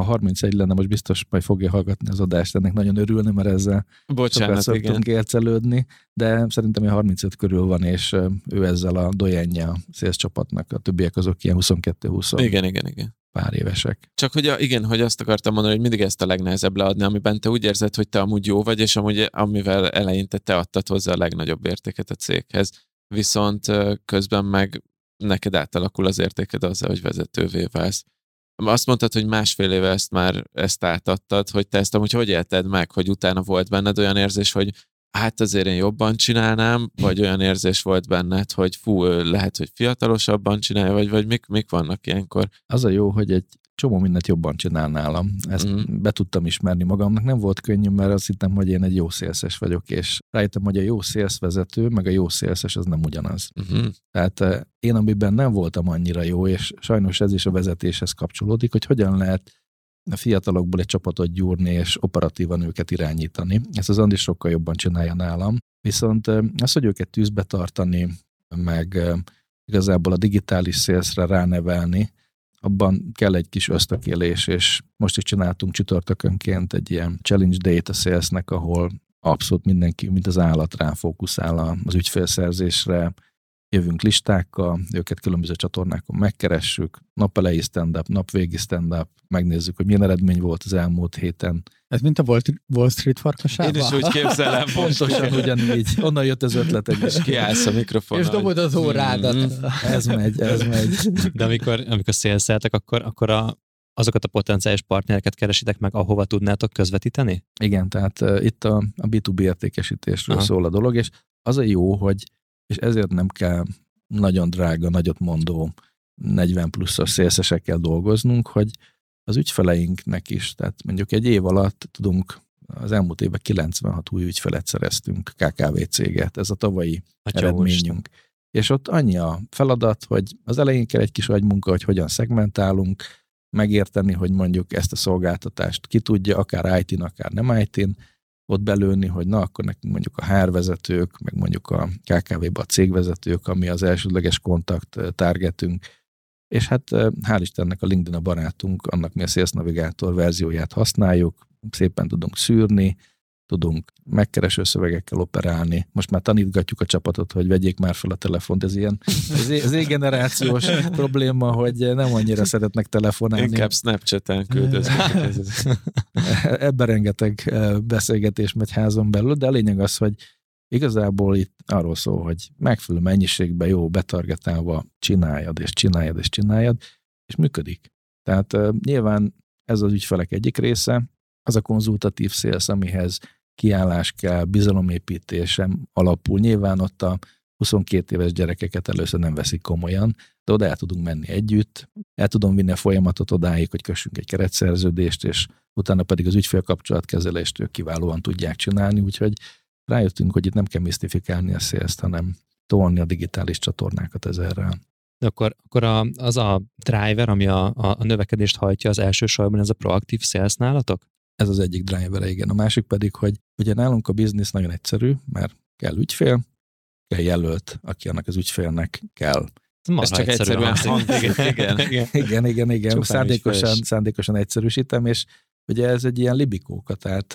ha 31 lenne, most biztos majd fogja hallgatni az adást, ennek nagyon örülni, mert ezzel Bocsánat, sokat szoktunk ércelődni, de szerintem ilyen 35 körül van, és ő ezzel a dojenje a szélsz csapatnak, a többiek azok ilyen 22-20. Igen, igen, igen pár évesek. Csak hogy a, igen, hogy azt akartam mondani, hogy mindig ezt a legnehezebb leadni, amiben te úgy érzed, hogy te amúgy jó vagy, és amúgy amivel eleinte te adtad hozzá a legnagyobb értéket a céghez. Viszont közben meg neked átalakul az értéked azzal, hogy vezetővé válsz. Azt mondtad, hogy másfél éve ezt már ezt átadtad, hogy te ezt amúgy hogy élted meg, hogy utána volt benned olyan érzés, hogy hát azért én jobban csinálnám, vagy olyan érzés volt benned, hogy fú, lehet, hogy fiatalosabban csinálja, vagy, vagy mik, mik vannak ilyenkor? Az a jó, hogy egy csomó mindent jobban csinál nálam. Ezt mm. be tudtam ismerni magamnak. Nem volt könnyű, mert azt hittem, hogy én egy jó szélszes vagyok, és rájöttem, hogy a jó szélszvezető, meg a jó szélszes az nem ugyanaz. Mm-hmm. Tehát én, amiben nem voltam annyira jó, és sajnos ez is a vezetéshez kapcsolódik, hogy hogyan lehet a fiatalokból egy csapatot gyúrni és operatívan őket irányítani. Ezt az Andi sokkal jobban csinálja nálam. Viszont az, hogy őket tűzbe tartani, meg igazából a digitális szélszre ránevelni, abban kell egy kis ösztökélés, és most is csináltunk csütörtökönként egy ilyen challenge data salesnek, ahol abszolút mindenki, mint az állat rá fókuszál az ügyfélszerzésre, jövünk listákkal, őket különböző csatornákon megkeressük, nap elejé stand-up, nap végi stand-up, megnézzük, hogy milyen eredmény volt az elmúlt héten. Ez mint a Wall Street farkasában? Én is úgy képzelem. Pontosan ugyanígy. Onnan jött az ötlet. És kiállsz a mikrofonnal. És dobod az órádat. Mm. ez megy, ez megy. De amikor, amikor szélszeltek, akkor, akkor a, azokat a potenciális partnereket keresitek meg, ahova tudnátok közvetíteni? Igen, tehát uh, itt a, a B2B értékesítésről Aha. szól a dolog, és az a jó, hogy és ezért nem kell nagyon drága, nagyot mondó 40 pluszos szélszesekkel dolgoznunk, hogy az ügyfeleinknek is, tehát mondjuk egy év alatt tudunk az elmúlt évben 96 új ügyfelet szereztünk, KKV céget, ez a tavalyi Atya eredményünk. Most. És ott annyi a feladat, hogy az elején kell egy kis agymunka, hogy hogyan szegmentálunk, megérteni, hogy mondjuk ezt a szolgáltatást ki tudja, akár IT-n, akár nem IT-n, ott belőni, hogy na, akkor nekünk mondjuk a HR vezetők, meg mondjuk a KKV-ba a cégvezetők, ami az elsődleges kontakt targetünk, és hát hál' Istennek a LinkedIn a barátunk, annak mi a Sales Navigator verzióját használjuk, szépen tudunk szűrni, tudunk megkereső szövegekkel operálni. Most már tanítgatjuk a csapatot, hogy vegyék már fel a telefont. Ez ilyen ez z-generációs probléma, hogy nem annyira szeretnek telefonálni. Inkább Snapchat-en küldözik. Ebben rengeteg beszélgetés megy házon belül, de a lényeg az, hogy igazából itt arról szól, hogy megfelelő mennyiségben jó betargetálva csináljad, és csináljad, és csináljad, és működik. Tehát uh, nyilván ez az ügyfelek egyik része, az a konzultatív szélsz, amihez kiállás kell, bizalomépítésem alapul. Nyilván ott a 22 éves gyerekeket először nem veszik komolyan, de oda el tudunk menni együtt, el tudom vinni a folyamatot odáig, hogy kössünk egy keretszerződést, és utána pedig az ügyfélkapcsolatkezelést ők kiválóan tudják csinálni, úgyhogy rájöttünk, hogy itt nem kell misztifikálni a szélzt, hanem tolni a digitális csatornákat ezerrel. De akkor, akkor a, az a driver, ami a, a, a növekedést hajtja az első sorban, ez a proaktív sales nálatok? Ez az egyik driver, igen. A másik pedig, hogy ugye nálunk a biznisz nagyon egyszerű, mert kell ügyfél, kell jelölt, aki annak az ügyfélnek kell. Ez csak egyszerűen igen, igen, igen, igen, igen. Szándékosan, szándékosan egyszerűsítem, és ugye ez egy ilyen libikóka, tehát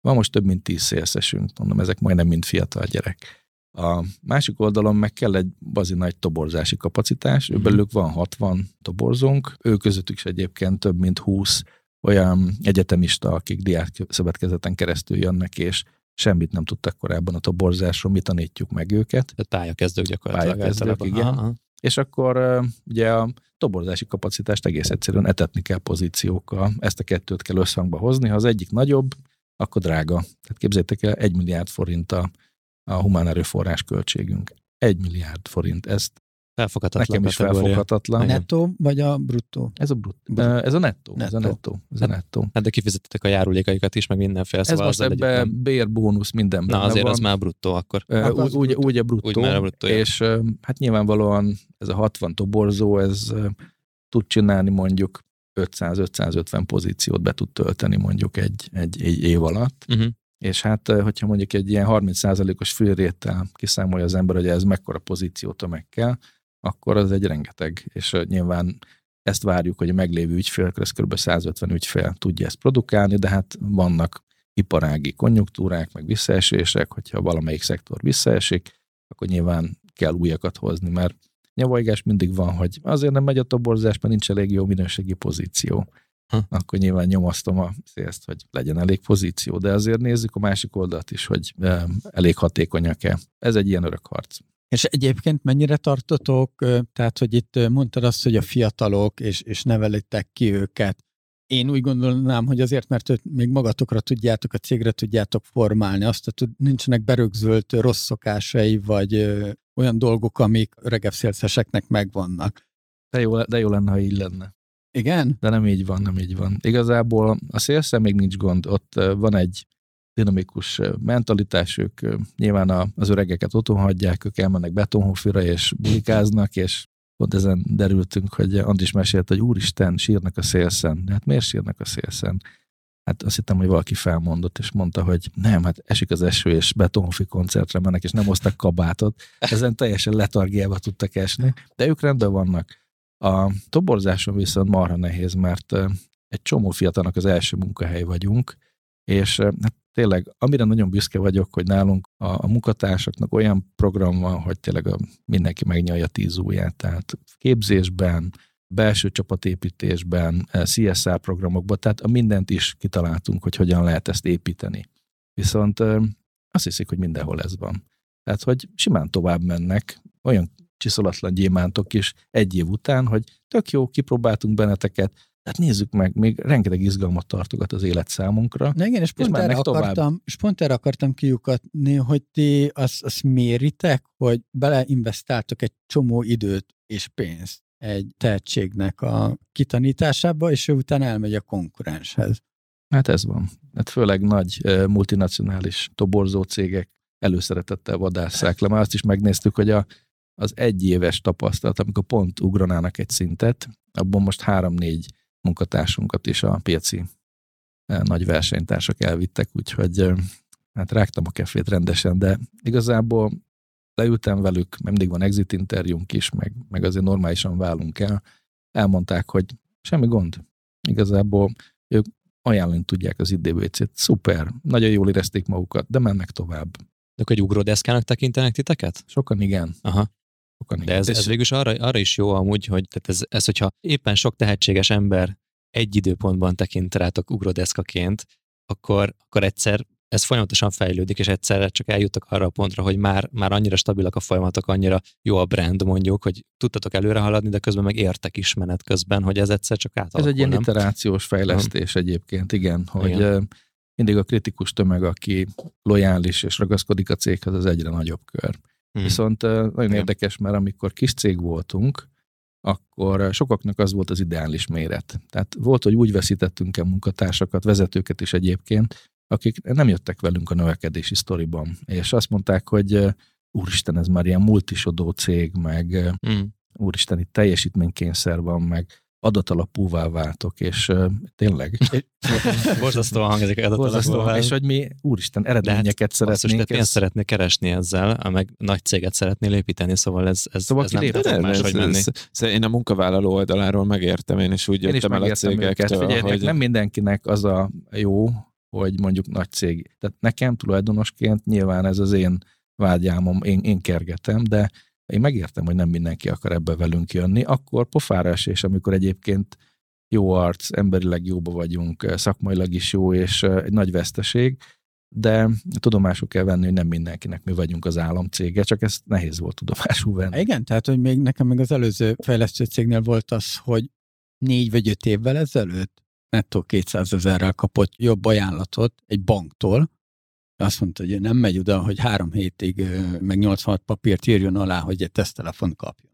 van most több mint tíz szélszesünk, mondom, ezek majdnem mind fiatal gyerek. A másik oldalon meg kell egy bazi nagy toborzási kapacitás, mm. belőlük van 60 toborzónk, ő közöttük is egyébként több mint 20 olyan egyetemista, akik diák szövetkezeten keresztül jönnek, és semmit nem tudtak korábban a toborzásról, mi tanítjuk meg őket. Tehát pályakezdők gyakorlatilag. Pályakezdők, igen. Aha. és akkor ugye a toborzási kapacitást egész egyszerűen etetni kell pozíciókkal. Ezt a kettőt kell összhangba hozni. Ha az egyik nagyobb, akkor drága. Tehát képzeljétek el, egy milliárd forint a, a humán erőforrás költségünk. Egy milliárd forint. Ezt Felfoghatatlan nekem is kategória. felfoghatatlan. A nettó vagy a bruttó? Ez a brut. Brut- Ez a nettó. Ez a Nettó. Ez a nettó. Hát de kifizettetek a járulékaikat is, meg mindenféle. Ez Szóval most azzal együtt ebbe nem- bér, bónusz, minden Na azért van. az már bruttó akkor. Az úgy, úgy, bruttó. úgy a bruttó, Úgy már a bruttó, ja. és ö, hát nyilvánvalóan ez a 60 toborzó, ez tud csinálni mondjuk 500-550 pozíciót be tud tölteni mondjuk egy, egy, egy év alatt, Uh-huh. és hát hogyha mondjuk egy ilyen 30%-os fülréttel kiszámolja az ember, hogy ez mekkora pozíciótömeg kell, akkor az egy rengeteg, és nyilván ezt várjuk, hogy a meglévő ügyfél, ez kb. 150 ügyfél tudja ezt produkálni, de hát vannak iparági konjunktúrák, meg visszaesések, hogyha valamelyik szektor visszaesik, akkor nyilván kell újakat hozni, mert nyavajgás mindig van, hogy azért nem megy a toborzás, mert nincs elég jó minőségi pozíció. Ha. Akkor nyilván nyomasztom a szélzt, hogy legyen elég pozíció, de azért nézzük a másik oldalt is, hogy elég hatékonyak-e. Ez egy ilyen örök harc. És egyébként mennyire tartotok, tehát hogy itt mondtad azt, hogy a fiatalok, és, és nevelitek ki őket. Én úgy gondolnám, hogy azért, mert még magatokra tudjátok, a cégre tudjátok formálni, azt tud, nincsenek berögzölt rossz szokásai, vagy olyan dolgok, amik öregebb megvannak. De jó, de jó lenne, ha így lenne. Igen? De nem így van, nem így van. Igazából a szélszel még nincs gond. Ott van egy dinamikus mentalitás, ők nyilván az öregeket otthon hagyják, ők elmennek betonhofira és bulikáznak, és pont ezen derültünk, hogy Andis mesélt, hogy úristen, sírnak a szélszen. De hát miért sírnak a szélszen? Hát azt hittem, hogy valaki felmondott, és mondta, hogy nem, hát esik az eső, és betonhofi koncertre mennek, és nem hoztak kabátot. Ezen teljesen letargiába tudtak esni, de ők rendben vannak. A toborzáson viszont marha nehéz, mert egy csomó fiatalnak az első munkahely vagyunk, és hát tényleg, amire nagyon büszke vagyok, hogy nálunk a, a munkatársaknak olyan program van, hogy tényleg a, mindenki megnyalja tíz ujját, tehát képzésben, belső csapatépítésben, eh, CSR programokban, tehát a mindent is kitaláltunk, hogy hogyan lehet ezt építeni. Viszont azt hiszik, hogy mindenhol ez van. Tehát, hogy simán tovább mennek, olyan csiszolatlan gyémántok is egy év után, hogy tök jó, kipróbáltunk benneteket, tehát nézzük meg, még rengeteg izgalmat tartogat az élet számunkra. Na igen, és pont, erre mennek tovább. akartam, és pont erre akartam kiukatni, hogy ti azt, azt méritek, hogy beleinvestáltok egy csomó időt és pénzt egy tehetségnek a kitanításába, és ő utána elmegy a konkurenshez. Hát ez van. Hát főleg nagy multinacionális toborzó cégek előszeretettel vadásszák le. Már azt is megnéztük, hogy a, az egyéves tapasztalat, amikor pont ugranának egy szintet, abban most három-négy munkatársunkat is a piaci eh, nagy versenytársak elvittek, úgyhogy eh, hát rágtam a kefét rendesen, de igazából leültem velük, mindig van exit interjúnk is, meg, meg azért normálisan válunk el. Elmondták, hogy semmi gond. Igazából ők ajánlani tudják az IDBC-t. Szuper, nagyon jól érezték magukat, de mennek tovább. De akkor egy ugródeszkának tekintenek titeket? Sokan igen. Aha. Sokan De ez, ez végül is arra, arra is jó amúgy, hogy tehát ez, ez, hogyha éppen sok tehetséges ember egy időpontban tekint rátok ugródeszkaként, akkor, akkor egyszer ez folyamatosan fejlődik, és egyszerre csak eljuttak arra a pontra, hogy már, már annyira stabilak a folyamatok, annyira jó a brand mondjuk, hogy tudtatok előre haladni, de közben meg értek is menet közben, hogy ez egyszer csak átalakul, Ez egy ilyen nem? iterációs fejlesztés egyébként, igen, hogy igen. mindig a kritikus tömeg, aki lojális és ragaszkodik a céghez, az egyre nagyobb kör. Hmm. Viszont nagyon Igen. érdekes, mert amikor kis cég voltunk, akkor sokaknak az volt az ideális méret. Tehát volt, hogy úgy veszítettünk el munkatársakat, vezetőket is egyébként, akik nem jöttek velünk a növekedési sztoriban. És azt mondták, hogy úristen, ez már ilyen multisodó cég, meg ö, Hmm. úristen, itt teljesítménykényszer van, meg adatalapúvá váltok, és uh, tényleg Borzasztóan hangzik a borzasztóan, és hogy mi úristen eredményeket Basszus, de szeretnénk. pénzt ez- szeretnél keresni ezzel, meg nagy céget szeretnél építeni, szóval ez, ez, Szóval ez nem kiléptek tud nem, máshogy ez, menni. ez, ez, én a munkavállaló oldaláról megértem, én is úgy jöttem el a cégektől, hogy nem mindenkinek az a jó, hogy mondjuk nagy cég. Tehát nekem tulajdonosként nyilván ez az én vágyámom, én, én kergetem, de én megértem, hogy nem mindenki akar ebbe velünk jönni, akkor pofára esés, amikor egyébként jó arc, emberileg jóba vagyunk, szakmailag is jó, és egy nagy veszteség, de tudomásul kell venni, hogy nem mindenkinek mi vagyunk az államcége, csak ezt nehéz volt tudomásul venni. Igen, tehát, hogy még nekem még az előző fejlesztő cégnél volt az, hogy négy vagy öt évvel ezelőtt nettó 200 ezerrel kapott jobb ajánlatot egy banktól, azt mondta, hogy nem megy oda, hogy három hétig meg 86 papírt írjon alá, hogy egy tesztelefon kapjon.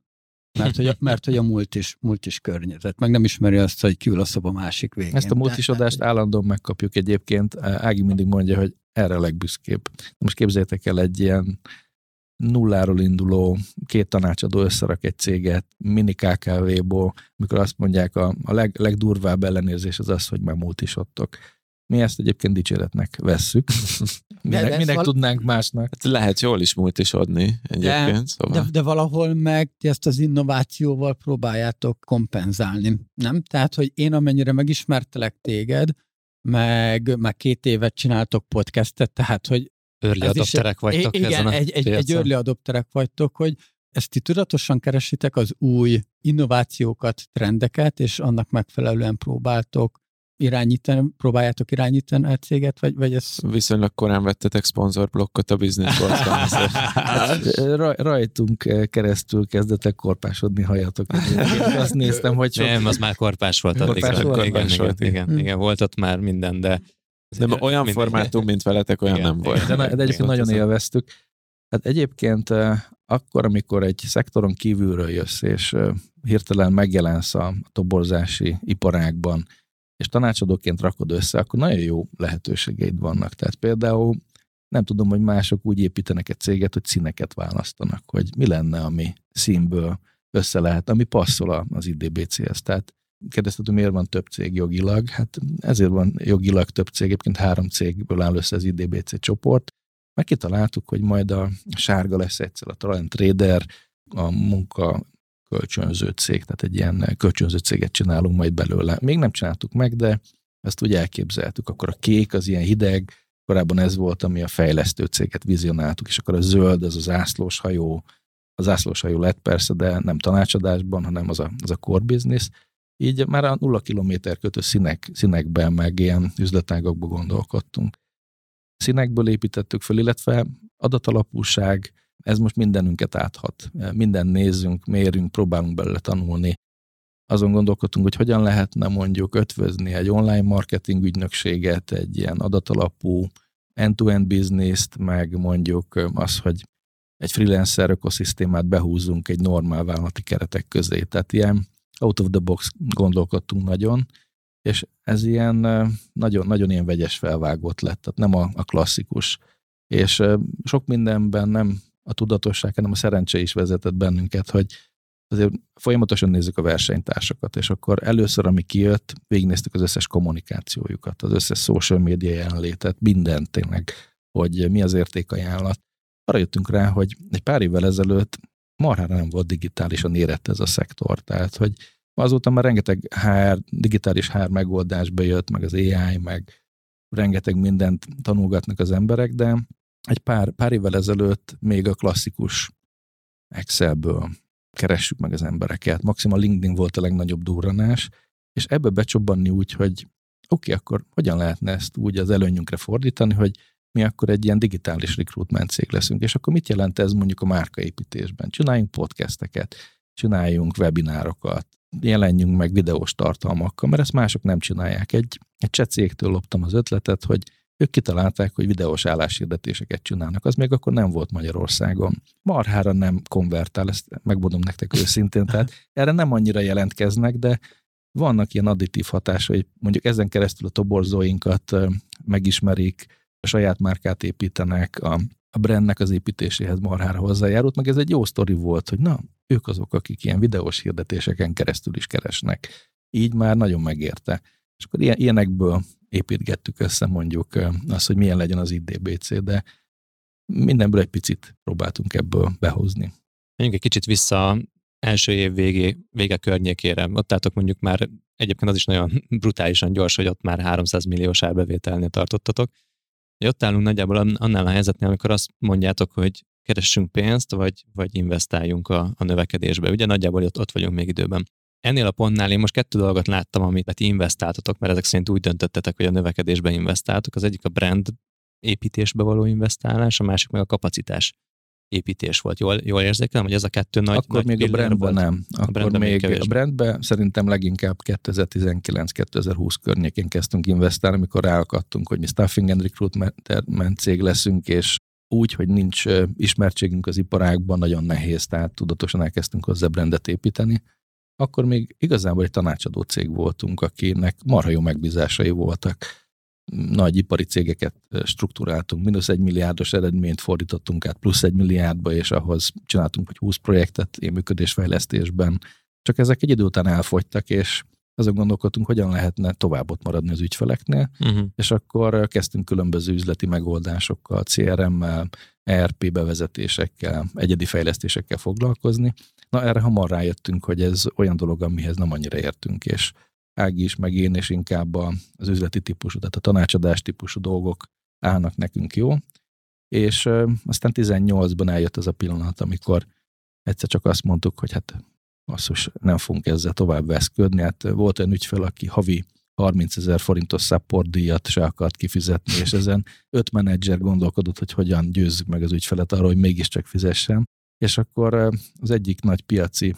Mert hogy, a, mert hogy a multis, multis környezet, meg nem ismeri azt, hogy kiül a szoba másik végén. Ezt a multisodást állandóan megkapjuk egyébként. Ági mindig mondja, hogy erre a legbüszkébb. Most képzeljétek el egy ilyen nulláról induló két tanácsadó összerak egy céget mini KKV-ból, mikor azt mondják, a, a leg, legdurvább ellenérzés az az, hogy már multisottok. Mi ezt egyébként dicséretnek vesszük. minek, minek val- tudnánk másnak? Hát lehet jól is multisodni egyébként. De, szóval. de, de valahol meg ezt az innovációval próbáljátok kompenzálni, nem? Tehát, hogy én amennyire megismertelek téged, meg, meg két évet csináltok podcastet, tehát, hogy early adopterek vagytok igen, ezen a egy, egy, egy early adopterek vagytok, hogy ezt ti tudatosan keresitek az új innovációkat, trendeket, és annak megfelelően próbáltok irányítani, próbáljátok irányítani a céget, vagy, vagy ez... Viszonylag korán vettetek szponzorblokkot a bizniszból. hát, rajtunk keresztül kezdetek korpásodni hajatok. Azt néztem, hogy sok... Nem, az már korpás volt. Korpás, volt? Korpás igen, volt, igen, igen, igen, igen, volt ott már minden, de... De olyan minden... formátum, mint veletek, olyan igen, nem volt. De, de egyébként nagyon élveztük. Hát egyébként akkor, amikor egy szektoron kívülről jössz, és hirtelen megjelensz a toborzási iparágban, és tanácsadóként rakod össze, akkor nagyon jó lehetőségeid vannak. Tehát például nem tudom, hogy mások úgy építenek egy céget, hogy színeket választanak, hogy mi lenne, ami színből össze lehet, ami passzol az IDBC-hez. Tehát kérdezted, hogy miért van több cég jogilag? Hát ezért van jogilag több cég, egyébként három cégből áll össze az IDBC csoport. Meg kitaláltuk, hogy majd a sárga lesz egyszer a Talent Trader, a munka kölcsönző cég, tehát egy ilyen kölcsönző céget csinálunk majd belőle. Még nem csináltuk meg, de ezt úgy elképzeltük. Akkor a kék az ilyen hideg, korábban ez volt, ami a fejlesztő céget vizionáltuk, és akkor a zöld az az ászlós hajó, az ászlós hajó lett persze, de nem tanácsadásban, hanem az a, az a core business. Így már a nulla kilométer kötő színek, színekben, meg ilyen üzletágokban gondolkodtunk. Színekből építettük föl, illetve adatalapúság, ez most mindenünket áthat. Minden nézzünk, mérünk, próbálunk belőle tanulni. Azon gondolkodtunk, hogy hogyan lehetne mondjuk ötvözni egy online marketing ügynökséget, egy ilyen adatalapú end-to-end business-t, meg mondjuk az, hogy egy freelancer ökoszisztémát behúzunk egy normál vállalati keretek közé. Tehát ilyen out of the box gondolkodtunk nagyon, és ez ilyen nagyon, nagyon ilyen vegyes felvágott lett, tehát nem a, a klasszikus. És sok mindenben nem a tudatosság, hanem a szerencse is vezetett bennünket, hogy azért folyamatosan nézzük a versenytársakat, és akkor először, ami kijött, végignéztük az összes kommunikációjukat, az összes social media jelenlétet, mindent tényleg, hogy mi az értékajánlat. Arra jöttünk rá, hogy egy pár évvel ezelőtt marhára nem volt digitálisan érett ez a szektor, tehát hogy azóta már rengeteg HR, digitális HR megoldás bejött, meg az AI, meg rengeteg mindent tanulgatnak az emberek, de egy pár, pár évvel ezelőtt még a klasszikus Excelből keressük meg az embereket. Maximum a LinkedIn volt a legnagyobb durranás, és ebbe becsobbanni úgy, hogy oké, okay, akkor hogyan lehetne ezt úgy az előnyünkre fordítani, hogy mi akkor egy ilyen digitális recruitment cég leszünk, és akkor mit jelent ez mondjuk a márkaépítésben? Csináljunk podcasteket, csináljunk webinárokat, jelenjünk meg videós tartalmakkal, mert ezt mások nem csinálják. Egy, egy cseh cégtől loptam az ötletet, hogy ők kitalálták, hogy videós álláshirdetéseket csinálnak. Az még akkor nem volt Magyarországon. Marhára nem konvertál, ezt megmondom nektek őszintén. Tehát erre nem annyira jelentkeznek, de vannak ilyen additív hatásai, mondjuk ezen keresztül a toborzóinkat megismerik, a saját márkát építenek, a, a brandnek az építéséhez marhára hozzájárult, meg ez egy jó sztori volt, hogy na, ők azok, akik ilyen videós hirdetéseken keresztül is keresnek. Így már nagyon megérte. És akkor ilyen, ilyenekből építgettük össze mondjuk azt, hogy milyen legyen az IDBC, de mindenből egy picit próbáltunk ebből behozni. Menjünk egy kicsit vissza első év végé, vége környékére. Ott álltok mondjuk már, egyébként az is nagyon brutálisan gyors, hogy ott már 300 milliós árbevételnél tartottatok. Ott állunk nagyjából annál a helyzetnél, amikor azt mondjátok, hogy keressünk pénzt, vagy, vagy investáljunk a, a növekedésbe. Ugye nagyjából ott, ott vagyunk még időben. Ennél a pontnál én most kettő dolgot láttam, amit ti investáltatok, mert ezek szerint úgy döntöttetek, hogy a növekedésbe investáltok. Az egyik a brand építésbe való investálás, a másik meg a kapacitás építés volt. Jól, jól érzékelem, hogy ez a kettő nagy Akkor nagy még a brandben volt? nem. Akkor a brandben még, még a brandben szerintem leginkább 2019-2020 környékén kezdtünk investálni, amikor ráakadtunk, hogy mi staffing and recruitment cég leszünk, és úgy, hogy nincs ismertségünk az iparágban, nagyon nehéz, tehát tudatosan elkezdtünk hozzá brandet építeni. Akkor még igazából egy tanácsadó cég voltunk, akinek marha jó megbízásai voltak nagy ipari cégeket struktúráltunk, mínusz egy milliárdos eredményt fordítottunk át plusz egy milliárdba, és ahhoz csináltunk vagy 20 projektet én működésfejlesztésben. Csak ezek egy idő után elfogytak, és azon gondolkodtunk, hogyan lehetne tovább ott maradni az ügyfeleknél, uh-huh. és akkor kezdtünk különböző üzleti megoldásokkal, CRM-mel, ERP bevezetésekkel, egyedi fejlesztésekkel foglalkozni. Na erre hamar rájöttünk, hogy ez olyan dolog, amihez nem annyira értünk, és Ági is, meg én, és inkább az üzleti típusú, tehát a tanácsadás típusú dolgok állnak nekünk jó. És aztán 18-ban eljött az a pillanat, amikor egyszer csak azt mondtuk, hogy hát basszus, nem fogunk ezzel tovább veszködni. Hát volt olyan ügyfel, aki havi 30 ezer forintos support díjat se akart kifizetni, és ezen öt menedzser gondolkodott, hogy hogyan győzzük meg az ügyfelet arról, hogy mégiscsak fizessen. És akkor az egyik nagy piaci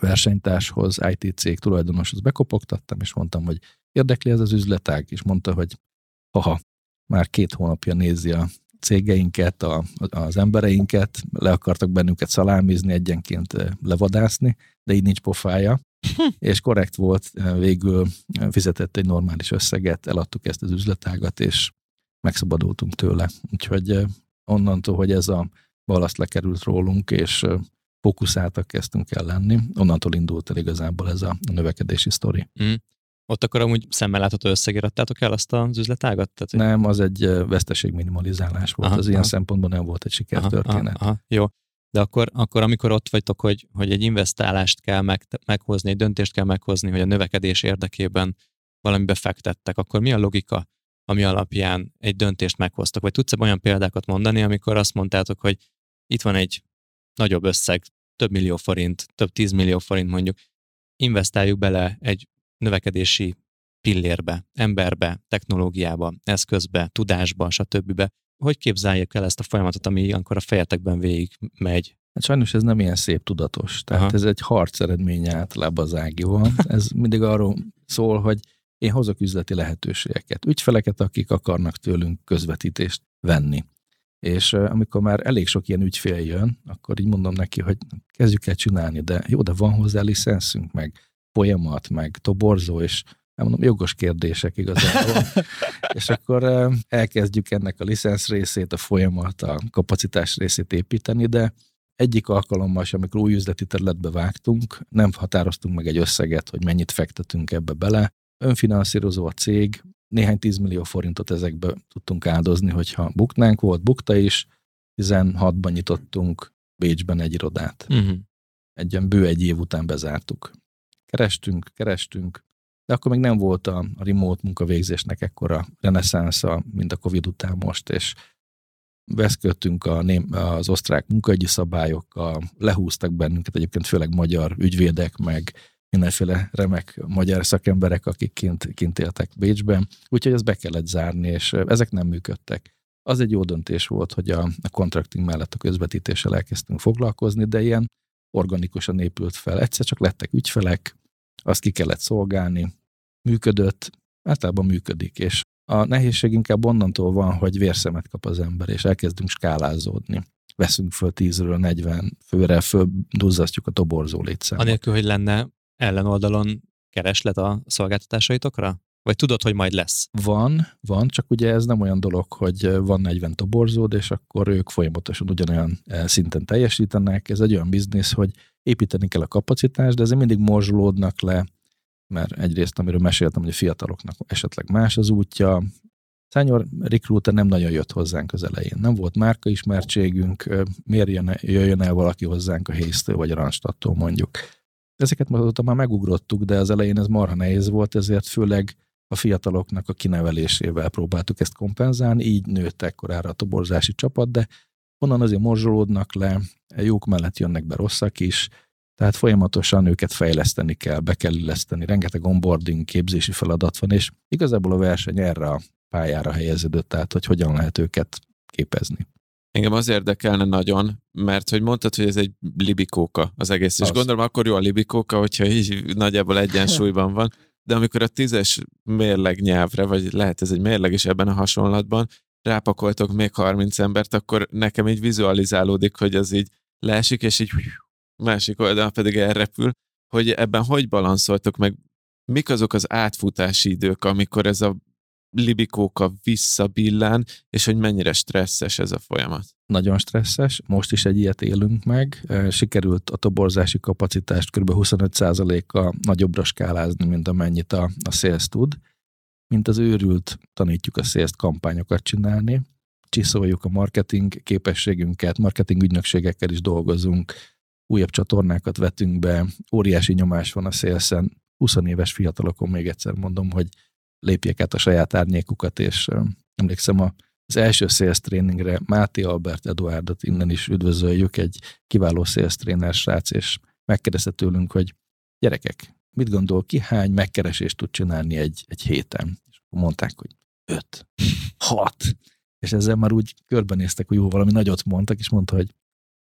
versenytárshoz, IT cég tulajdonoshoz bekopogtattam, és mondtam, hogy érdekli ez az üzletág, és mondta, hogy haha, már két hónapja nézi a cégeinket, a, az embereinket, le akartak bennünket szalámizni, egyenként levadászni, de így nincs pofája. Hm. és korrekt volt, eh, végül fizetett egy normális összeget, eladtuk ezt az üzletágat, és megszabadultunk tőle. Úgyhogy eh, onnantól, hogy ez a balaszt lekerült rólunk, és fókuszáltak kezdtünk el lenni. Onnantól indult el igazából ez a növekedési sztori. Mm. Ott akkor amúgy szemmel látható összegért adtátok el azt az üzletágat? Tehát, Nem, az egy veszteségminimalizálás volt. Aha, az aha. ilyen szempontból nem volt egy sikertörténet. Aha, aha, jó. De akkor, akkor, amikor ott vagytok, hogy, hogy egy investálást kell meg, meghozni, egy döntést kell meghozni, hogy a növekedés érdekében valamibe fektettek, akkor mi a logika, ami alapján egy döntést meghoztak? Vagy tudsz-e olyan példákat mondani, amikor azt mondtátok, hogy itt van egy nagyobb összeg, több millió forint, több tízmillió forint mondjuk, investáljuk bele egy növekedési pillérbe, emberbe, technológiába, eszközbe, tudásba, stb. Hogy képzeljük el ezt a folyamatot, ami ilyenkor a fejetekben végig megy? Hát sajnos ez nem ilyen szép tudatos. Tehát Aha. ez egy harc eredménye általában az ágival. Ez mindig arról szól, hogy én hozok üzleti lehetőségeket, ügyfeleket, akik akarnak tőlünk közvetítést venni. És amikor már elég sok ilyen ügyfél jön, akkor így mondom neki, hogy kezdjük el csinálni, de jó, de van hozzá licenszünk, meg folyamat, meg toborzó, és mondom, jogos kérdések igazából. és akkor elkezdjük ennek a licensz részét, a folyamat, a kapacitás részét építeni, de egyik alkalommal sem, amikor új üzleti területbe vágtunk, nem határoztunk meg egy összeget, hogy mennyit fektetünk ebbe bele. Önfinanszírozó a cég, néhány tízmillió forintot ezekbe tudtunk áldozni, hogyha buknánk, volt bukta is, 16-ban nyitottunk Bécsben egy irodát. Uh-huh. Egy bő egy év után bezártuk. Kerestünk, kerestünk, de akkor még nem volt a, a remote munkavégzésnek ekkora reneszánsza, mint a Covid után most, és veszködtünk a ném, az osztrák munkaügyi szabályokkal, lehúztak bennünket egyébként főleg magyar ügyvédek, meg mindenféle remek magyar szakemberek, akik kint, kint éltek Bécsben, úgyhogy ezt be kellett zárni, és ezek nem működtek. Az egy jó döntés volt, hogy a, a contracting mellett a közvetítéssel elkezdtünk foglalkozni, de ilyen organikusan épült fel. Egyszer csak lettek ügyfelek, azt ki kellett szolgálni, működött, általában működik, és a nehézség inkább onnantól van, hogy vérszemet kap az ember, és elkezdünk skálázódni. Veszünk föl 10-ről 40 főre, földuzzasztjuk a toborzó létszámot. Anélkül, hogy lenne ellenoldalon kereslet a szolgáltatásaitokra? Vagy tudod, hogy majd lesz? Van, van, csak ugye ez nem olyan dolog, hogy van 40 toborzód, és akkor ők folyamatosan ugyanolyan szinten teljesítenek. Ez egy olyan biznisz, hogy építeni kell a kapacitást, de ezért mindig morzsolódnak le, mert egyrészt, amiről meséltem, hogy a fiataloknak esetleg más az útja, Senior Recruiter nem nagyon jött hozzánk az elején. Nem volt márkaismertségünk, miért jön, jöjjön el valaki hozzánk a Hésztől vagy a Randstadtól mondjuk. Ezeket azóta már megugrottuk, de az elején ez marha nehéz volt, ezért főleg a fiataloknak a kinevelésével próbáltuk ezt kompenzálni, így nőtt ekkorára a toborzási csapat, de onnan azért morzsolódnak le, jók mellett jönnek be rosszak is, tehát folyamatosan őket fejleszteni kell, be kell illeszteni, rengeteg onboarding, képzési feladat van, és igazából a verseny erre a pályára helyeződött, tehát hogy hogyan lehet őket képezni. Engem az érdekelne nagyon, mert hogy mondtad, hogy ez egy libikóka az egész, és Az. gondolom akkor jó a libikóka, hogyha így nagyjából egyensúlyban van, de amikor a tízes mérleg nyelvre, vagy lehet ez egy mérleg is ebben a hasonlatban, rápakoltok még 30 embert, akkor nekem így vizualizálódik, hogy az így leesik, és így másik oldalon pedig elrepül, hogy ebben hogy balanszoltok meg, mik azok az átfutási idők, amikor ez a libikóka visszabillán, és hogy mennyire stresszes ez a folyamat. Nagyon stresszes, most is egy ilyet élünk meg. Sikerült a toborzási kapacitást kb. 25%-kal nagyobbra skálázni, mint amennyit a, a sales tud. Mint az őrült tanítjuk a sales kampányokat csinálni, csiszoljuk a marketing képességünket, marketing ügynökségekkel is dolgozunk, újabb csatornákat vetünk be, óriási nyomás van a szélszen, 20 éves fiatalokon még egyszer mondom, hogy lépjék át a saját árnyékukat, és emlékszem a, az első sales tréningre Máté Albert Eduardot innen is üdvözöljük, egy kiváló sales tréner srác, és megkérdezte tőlünk, hogy gyerekek, mit gondol ki, hány megkeresést tud csinálni egy, egy héten? És mondták, hogy öt, hat, és ezzel már úgy körbenéztek, hogy jó, valami nagyot mondtak, és mondta, hogy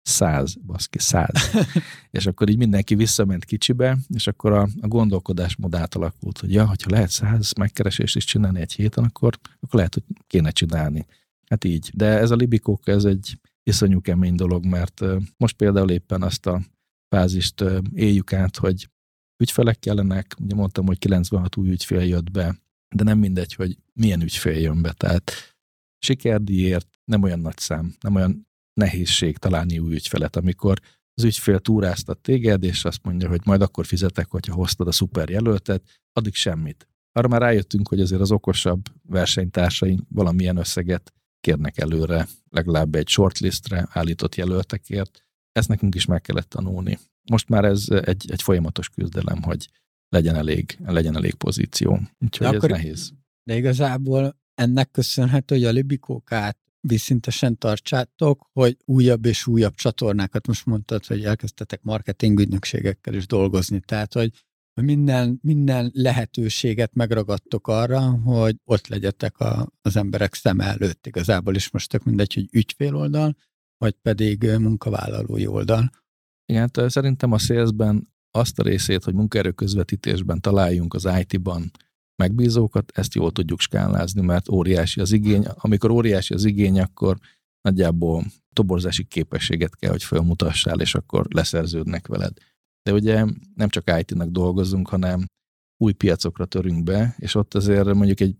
száz, baszki, száz. és akkor így mindenki visszament kicsibe, és akkor a, a gondolkodásmód átalakult, hogy ja, hogyha lehet száz megkeresést is csinálni egy héten, akkor, akkor lehet, hogy kéne csinálni. Hát így. De ez a libikóka, ez egy iszonyú kemény dolog, mert most például éppen azt a fázist éljük át, hogy ügyfelek kellenek, ugye mondtam, hogy 96 új ügyfél jött be, de nem mindegy, hogy milyen ügyfél jön be. Tehát sikerdíjért nem olyan nagy szám, nem olyan nehézség találni új ügyfelet, amikor az ügyfél túráztat téged, és azt mondja, hogy majd akkor fizetek, hogyha hoztad a szuper jelöltet, addig semmit. Arra már rájöttünk, hogy azért az okosabb versenytársaink valamilyen összeget kérnek előre, legalább egy shortlistre állított jelöltekért. Ezt nekünk is meg kellett tanulni. Most már ez egy, egy folyamatos küzdelem, hogy legyen elég, legyen elég pozíció. Úgyhogy De ez akkor- nehéz. De igazából ennek köszönhető, hogy a libikókát vízszintesen tartsátok, hogy újabb és újabb csatornákat, most mondtad, hogy elkezdtetek marketing ügynökségekkel is dolgozni, tehát, hogy minden, minden lehetőséget megragadtok arra, hogy ott legyetek a, az emberek szem előtt igazából, is most tök mindegy, hogy ügyfél oldal, vagy pedig munkavállalói oldal. Igen, szerintem a salesben azt a részét, hogy munkaerő közvetítésben találjunk az IT-ban megbízókat, ezt jól tudjuk skálázni, mert óriási az igény. Amikor óriási az igény, akkor nagyjából toborzási képességet kell, hogy felmutassál, és akkor leszerződnek veled. De ugye nem csak IT-nak dolgozunk, hanem új piacokra törünk be, és ott azért mondjuk egy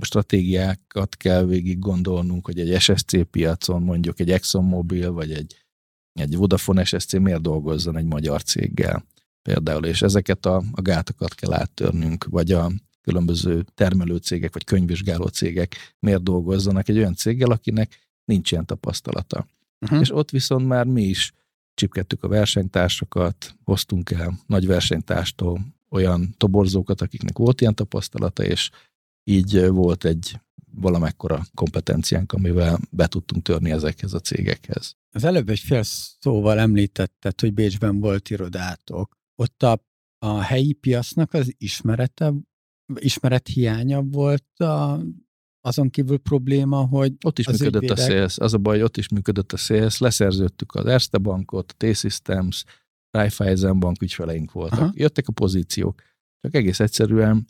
stratégiákat kell végig gondolnunk, hogy egy SSC piacon mondjuk egy ExxonMobil, vagy egy, egy Vodafone SSC miért dolgozzon egy magyar céggel például, és ezeket a, a gátakat kell áttörnünk, vagy a különböző termelőcégek, vagy könyvvizsgáló cégek miért dolgozzanak egy olyan céggel, akinek nincs ilyen tapasztalata. Uh-huh. És ott viszont már mi is csipkedtük a versenytársakat, hoztunk el nagy versenytárstól olyan toborzókat, akiknek volt ilyen tapasztalata, és így volt egy valamekkora kompetenciánk, amivel be tudtunk törni ezekhez a cégekhez. Az előbb egy fél szóval említetted, hogy Bécsben volt irodátok. Ott a, a helyi piacnak az ismerete, ismeret hiánya volt a, azon kívül probléma, hogy Ott is Az működött a ügyvédek- sales, az a baj, ott is működött a sales, leszerződtük az Erste Bankot, a T-Systems, Raiffeisen Bank ügyfeleink voltak. Aha. Jöttek a pozíciók, csak egész egyszerűen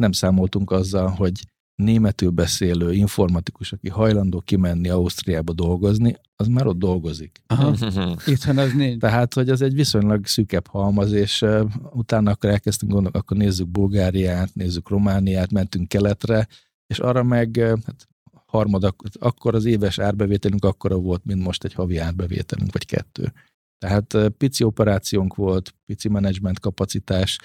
nem számoltunk azzal, hogy németül beszélő informatikus, aki hajlandó kimenni Ausztriába dolgozni, az már ott dolgozik. aha, itthon az nincs. Tehát, hogy az egy viszonylag szűkebb halmaz, és uh, utána akkor elkezdtünk gondolni, akkor nézzük Bulgáriát, nézzük Romániát, mentünk keletre, és arra meg uh, hát harmad, ak- akkor az éves árbevételünk akkora volt, mint most egy havi árbevételünk, vagy kettő. Tehát uh, pici operációnk volt, pici menedzsment kapacitás,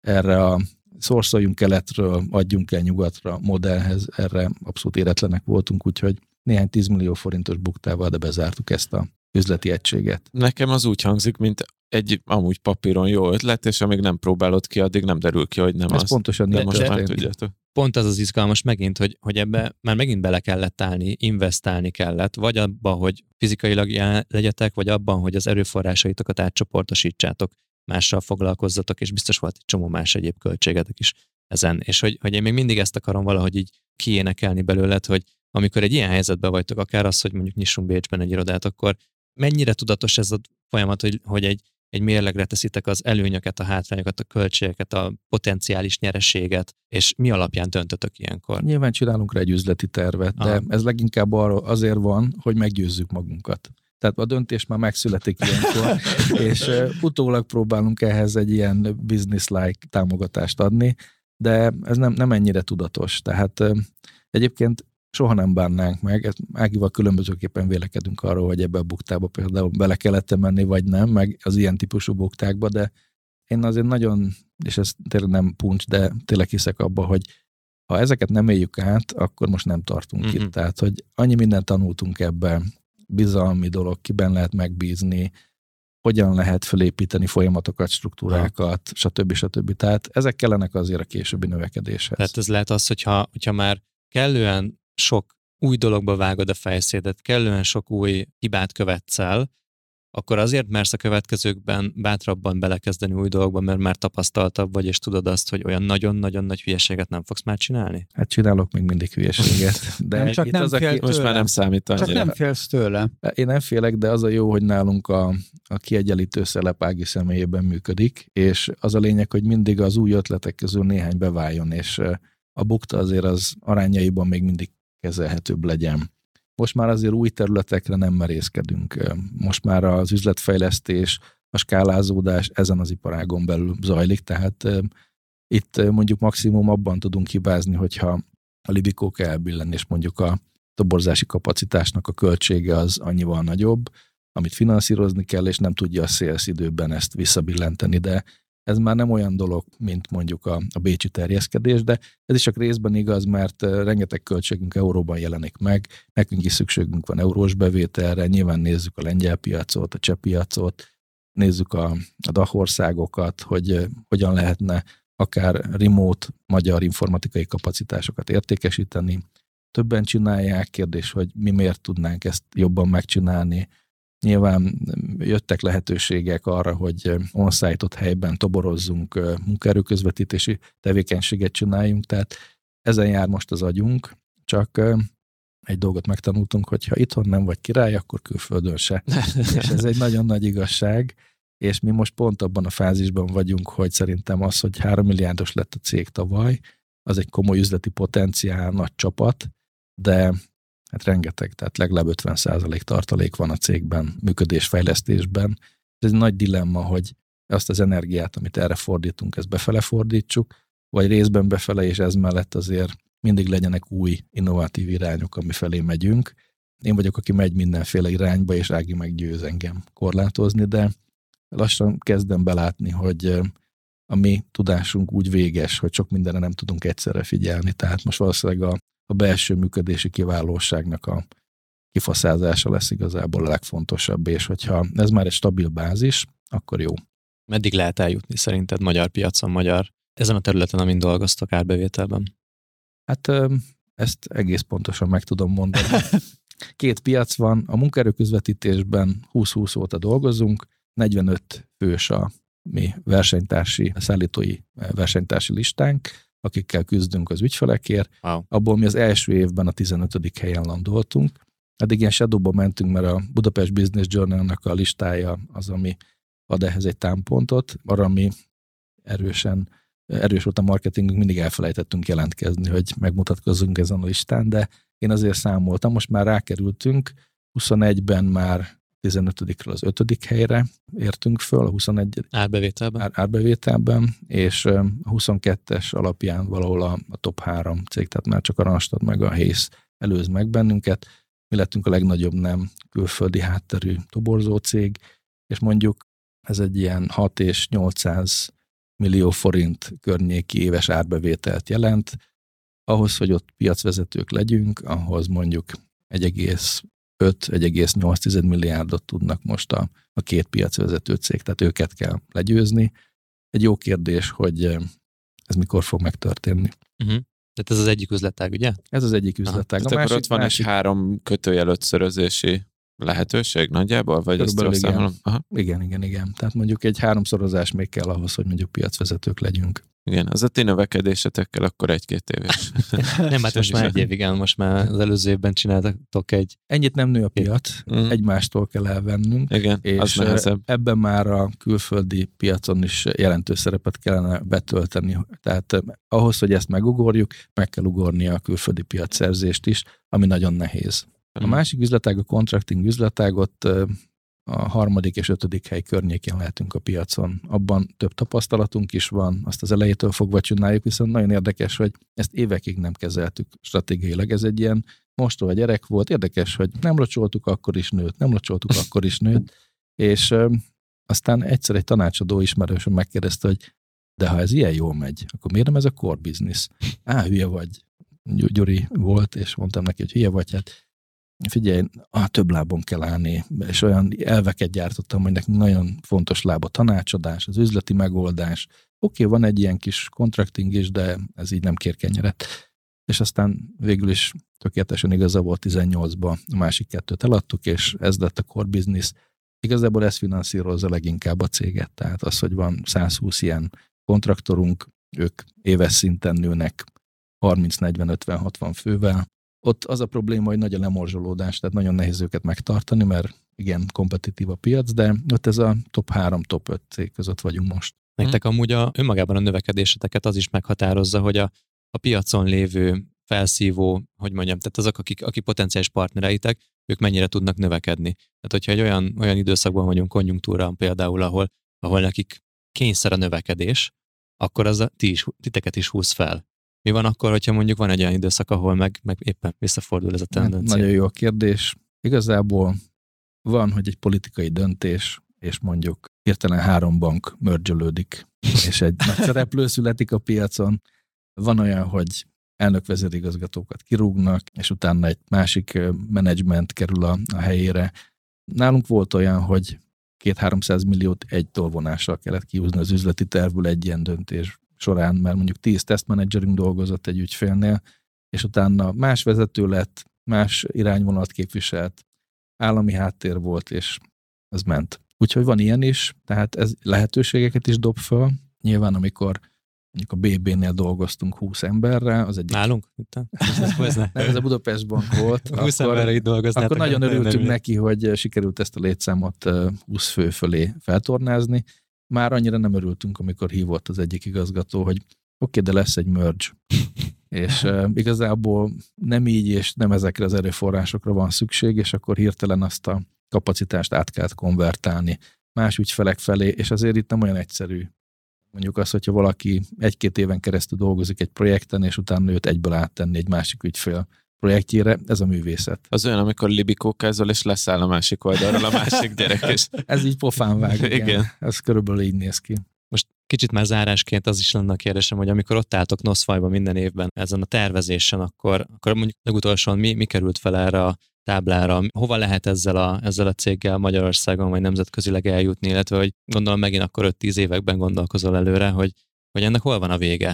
erre a szorszoljunk keletről, adjunk el nyugatra modellhez, erre abszolút éretlenek voltunk, úgyhogy néhány 10 millió forintos buktával, de bezártuk ezt a üzleti egységet. Nekem az úgy hangzik, mint egy amúgy papíron jó ötlet, és amíg nem próbálod ki, addig nem derül ki, hogy nem Ez az. pontosan De most már tudjátok. pont az az izgalmas megint, hogy, hogy ebbe már megint bele kellett állni, investálni kellett, vagy abba, hogy fizikailag jelen legyetek, vagy abban, hogy az erőforrásaitokat átcsoportosítsátok, mással foglalkozzatok, és biztos volt egy csomó más egyéb költségetek is ezen. És hogy, hogy én még mindig ezt akarom valahogy így kiénekelni belőled, hogy amikor egy ilyen helyzetben vagytok, akár az, hogy mondjuk nyissunk Bécsben egy irodát, akkor mennyire tudatos ez a folyamat, hogy, hogy egy, egy mérlegre teszitek az előnyöket, a hátrányokat, a költségeket, a potenciális nyereséget, és mi alapján döntötök ilyenkor? Nyilván csinálunk rá egy üzleti tervet, de Aha. ez leginkább arra azért van, hogy meggyőzzük magunkat. Tehát a döntés már megszületik ilyenkor, és utólag próbálunk ehhez egy ilyen business-like támogatást adni, de ez nem, nem ennyire tudatos. Tehát egyébként soha nem bánnánk meg. Ágival különbözőképpen vélekedünk arról, hogy ebbe a buktába például bele kellett menni, vagy nem, meg az ilyen típusú buktákba, de én azért nagyon, és ez tényleg nem puncs, de tényleg hiszek abba, hogy ha ezeket nem éljük át, akkor most nem tartunk uh-huh. itt. Tehát, hogy annyi mindent tanultunk ebbe, bizalmi dolog, kiben lehet megbízni, hogyan lehet felépíteni folyamatokat, struktúrákat, stb. stb. Tehát ezek kellenek azért a későbbi növekedéshez. Tehát ez lehet az, hogyha, hogyha már kellően sok új dologba vágod a fejszédet, kellően sok új hibát követsz el, akkor azért mersz a következőkben bátrabban belekezdeni új dolgokba, mert már tapasztaltabb vagy, és tudod azt, hogy olyan nagyon-nagyon nagy hülyeséget nem fogsz már csinálni? Hát csinálok még mindig hülyeséget. De nem, csak nem az, fél Most már nem számít Csak annyira. nem félsz tőle. Én nem félek, de az a jó, hogy nálunk a, a kiegyenlítő szelep Ági személyében működik, és az a lényeg, hogy mindig az új ötletek közül néhány beváljon, és a bukta azért az arányaiban még mindig kezelhetőbb legyen. Most már azért új területekre nem merészkedünk. Most már az üzletfejlesztés, a skálázódás ezen az iparágon belül zajlik, tehát itt mondjuk maximum abban tudunk hibázni, hogyha a libikók elbillen, és mondjuk a toborzási kapacitásnak a költsége az annyival nagyobb, amit finanszírozni kell, és nem tudja a szélsz időben ezt visszabillenteni, de ez már nem olyan dolog, mint mondjuk a, a bécsi terjeszkedés, de ez is csak részben igaz, mert rengeteg költségünk euróban jelenik meg, nekünk is szükségünk van eurós bevételre, nyilván nézzük a lengyel piacot, a cseh piacot, nézzük a, a DAH országokat, hogy hogyan lehetne akár remote magyar informatikai kapacitásokat értékesíteni. Többen csinálják, kérdés, hogy mi miért tudnánk ezt jobban megcsinálni, Nyilván jöttek lehetőségek arra, hogy on helyben toborozzunk, munkaerőközvetítési tevékenységet csináljunk, tehát ezen jár most az agyunk, csak egy dolgot megtanultunk, hogy ha itthon nem vagy király, akkor külföldön se. és ez egy nagyon nagy igazság, és mi most pont abban a fázisban vagyunk, hogy szerintem az, hogy 3 milliárdos lett a cég tavaly, az egy komoly üzleti potenciál, nagy csapat, de hát rengeteg, tehát legalább 50% tartalék van a cégben, működésfejlesztésben. Ez egy nagy dilemma, hogy azt az energiát, amit erre fordítunk, ezt befele fordítsuk, vagy részben befele, és ez mellett azért mindig legyenek új, innovatív irányok, ami felé megyünk. Én vagyok, aki megy mindenféle irányba, és Ági meggyőz engem korlátozni, de lassan kezdem belátni, hogy a mi tudásunk úgy véges, hogy sok mindenre nem tudunk egyszerre figyelni. Tehát most valószínűleg a a belső működési kiválóságnak a kifaszázása lesz igazából a legfontosabb, és hogyha ez már egy stabil bázis, akkor jó. Meddig lehet eljutni szerinted magyar piacon, magyar, ezen a területen, amin dolgoztok árbevételben? Hát ezt egész pontosan meg tudom mondani. Két piac van, a munkaerőközvetítésben 20-20 óta dolgozunk, 45 fős a mi versenytársi, szállítói versenytársi listánk, akikkel küzdünk az ügyfelekért. Wow. Abból mi az első évben a 15. helyen landoltunk. Eddig ilyen shadowba mentünk, mert a Budapest Business Journal-nak a listája az, ami ad ehhez egy támpontot, arra ami erősen, erős volt a marketingünk, mindig elfelejtettünk jelentkezni, hogy megmutatkozzunk ezen a listán, de én azért számoltam, most már rákerültünk, 21-ben már 15-ről az 5. helyre értünk föl, a 21. Árbevételben. Ár, árbevételben, és a 22-es alapján valahol a, a top 3 cég, tehát már csak a Randstad meg a Hész előz meg bennünket. Mi lettünk a legnagyobb nem külföldi hátterű toborzó cég, és mondjuk ez egy ilyen 6 és 800 millió forint környéki éves árbevételt jelent. Ahhoz, hogy ott piacvezetők legyünk, ahhoz mondjuk 5,8 milliárdot tudnak most a, a két piacvezető cég, tehát őket kell legyőzni. Egy jó kérdés, hogy eh, ez mikor fog megtörténni. Uh-huh. Tehát ez az egyik üzletág, ugye? Ez az egyik üzletág. Aha. A másik, akkor ott van másik... egy három kötőjel ötszörözési lehetőség nagyjából? Vagy ezt igen. Aha. igen, igen, igen. Tehát mondjuk egy háromszorozás még kell ahhoz, hogy mondjuk piacvezetők legyünk. Igen, az a ti növekedésetekkel akkor egy-két éves. nem, hát most már egy év, igen, most már az előző évben csináltatok egy... Ennyit nem nő a piac, mm. egymástól kell elvennünk. Igen, és az nehezebb. ebben már a külföldi piacon is jelentős szerepet kellene betölteni. Tehát ahhoz, hogy ezt megugorjuk, meg kell ugorni a külföldi piacszerzést is, ami nagyon nehéz. A mm. másik üzletág, a contracting üzletág, ott a harmadik és ötödik hely környékén lehetünk a piacon. Abban több tapasztalatunk is van, azt az elejétől fogva csináljuk, viszont nagyon érdekes, hogy ezt évekig nem kezeltük stratégiailag. Ez egy ilyen mostoha gyerek volt, érdekes, hogy nem locsoltuk, akkor is nőtt, nem locsoltuk, akkor is nőtt, és aztán egyszer egy tanácsadó ismerősöm megkérdezte, hogy de ha ez ilyen jól megy, akkor miért nem ez a core business? Á, hülye vagy. Gyuri volt, és mondtam neki, hogy hülye vagy, hát figyelj, a több lábon kell állni, és olyan elveket gyártottam, hogy nekünk nagyon fontos láb a tanácsadás, az üzleti megoldás. Oké, okay, van egy ilyen kis contracting is, de ez így nem kér kenyeret. És aztán végül is tökéletesen igaza volt 18-ban, a másik kettőt eladtuk, és ez lett a core business. Igazából ez finanszírozza leginkább a céget, tehát az, hogy van 120 ilyen kontraktorunk, ők éves szinten nőnek 30-40-50-60 fővel, ott az a probléma, hogy nagy a lemorzsolódás, tehát nagyon nehéz őket megtartani, mert igen, kompetitív a piac, de ott ez a top 3, top 5 cég között vagyunk most. Nektek amúgy a, önmagában a növekedéseteket az is meghatározza, hogy a, a piacon lévő felszívó, hogy mondjam, tehát azok, akik, akik potenciális partnereitek, ők mennyire tudnak növekedni. Tehát, hogyha egy olyan, olyan időszakban vagyunk konjunktúra például, ahol, ahol nekik kényszer a növekedés, akkor az a, ti is, titeket is húz fel. Mi van akkor, hogyha mondjuk van egy olyan időszak, ahol meg, meg éppen visszafordul ez a tendencia? Hát nagyon jó a kérdés. Igazából van, hogy egy politikai döntés, és mondjuk hirtelen három bank mörgyölődik, és egy nagy szereplő születik a piacon. Van olyan, hogy elnök vezérigazgatókat kirúgnak, és utána egy másik menedzsment kerül a, a helyére. Nálunk volt olyan, hogy két-háromszáz milliót egy tolvonással kellett kiúzni az üzleti tervből egy ilyen döntés során, mert mondjuk tíz tesztmenedzserünk dolgozott egy ügyfélnél, és utána más vezető lett, más irányvonalat képviselt, állami háttér volt, és ez ment. Úgyhogy van ilyen is, tehát ez lehetőségeket is dob föl. Nyilván, amikor mondjuk a BB-nél dolgoztunk 20 emberrel, az egyik... Nálunk? Nem, ez a Budapest Bank volt. 20 akkor, emberre itt Akkor nagyon örültünk neki, hogy sikerült ezt a létszámot 20 fő fölé feltornázni, már annyira nem örültünk, amikor hívott az egyik igazgató, hogy oké, okay, de lesz egy merge. és uh, igazából nem így, és nem ezekre az erőforrásokra van szükség, és akkor hirtelen azt a kapacitást át kellett konvertálni más ügyfelek felé, és azért itt nem olyan egyszerű. Mondjuk az, hogyha valaki egy-két éven keresztül dolgozik egy projekten, és utána őt egyből áttenni egy másik ügyfél projektjére, ez a művészet. Az olyan, amikor libikókázol, és leszáll a másik oldalról a másik gyerek. És... ez így pofán vág, igen. igen. Ez körülbelül így néz ki. Most kicsit már zárásként az is lenne a kérdésem, hogy amikor ott álltok Noszfajban minden évben ezen a tervezésen, akkor, akkor mondjuk legutolsóan mi, mi került fel erre a táblára, hova lehet ezzel a, ezzel a céggel Magyarországon vagy nemzetközileg eljutni, illetve hogy gondolom megint akkor 5-10 években gondolkozol előre, hogy, hogy ennek hol van a vége?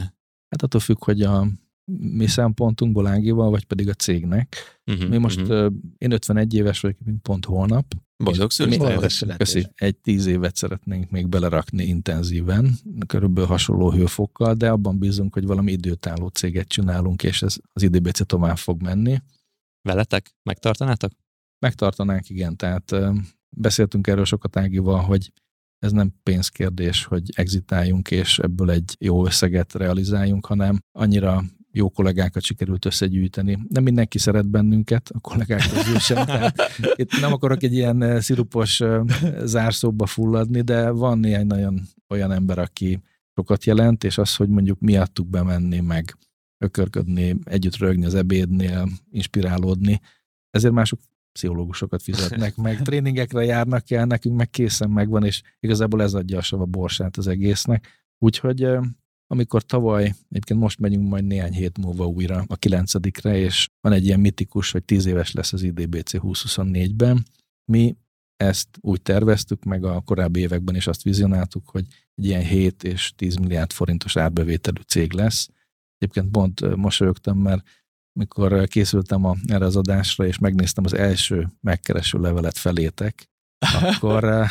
Hát attól függ, hogy a mi szempontunkból Ágival, vagy pedig a cégnek. Uh-huh, mi most, uh-huh. én 51 éves vagyok, pont holnap. Boldog születésnapot. Köszi. Egy tíz évet szeretnénk még belerakni intenzíven, körülbelül hasonló hőfokkal, de abban bízunk, hogy valami időtálló céget csinálunk, és ez az IDBC tovább fog menni. Veletek? Megtartanátok? Megtartanánk, igen. Tehát beszéltünk erről sokat Ágival, hogy ez nem pénzkérdés, hogy exitáljunk és ebből egy jó összeget realizáljunk, hanem annyira jó kollégákat sikerült összegyűjteni. Nem mindenki szeret bennünket, a kollégák közül sem. Tehát itt nem akarok egy ilyen eh, szirupos eh, zárszóba fulladni, de van néhány nagyon olyan ember, aki sokat jelent, és az, hogy mondjuk miattuk bemenni, meg ökörködni, együtt rögni az ebédnél, inspirálódni, ezért mások pszichológusokat fizetnek meg, tréningekre járnak el, nekünk meg készen megvan, és igazából ez adja a sava borsát az egésznek. Úgyhogy eh, amikor tavaly, egyébként most megyünk majd néhány hét múlva újra a kilencedikre, és van egy ilyen mitikus, hogy tíz éves lesz az IDBC 2024-ben, mi ezt úgy terveztük, meg a korábbi években is azt vizionáltuk, hogy egy ilyen 7 és 10 milliárd forintos árbevételű cég lesz. Egyébként pont mosolyogtam, mert mikor készültem a, erre az adásra, és megnéztem az első megkereső levelet felétek, akkor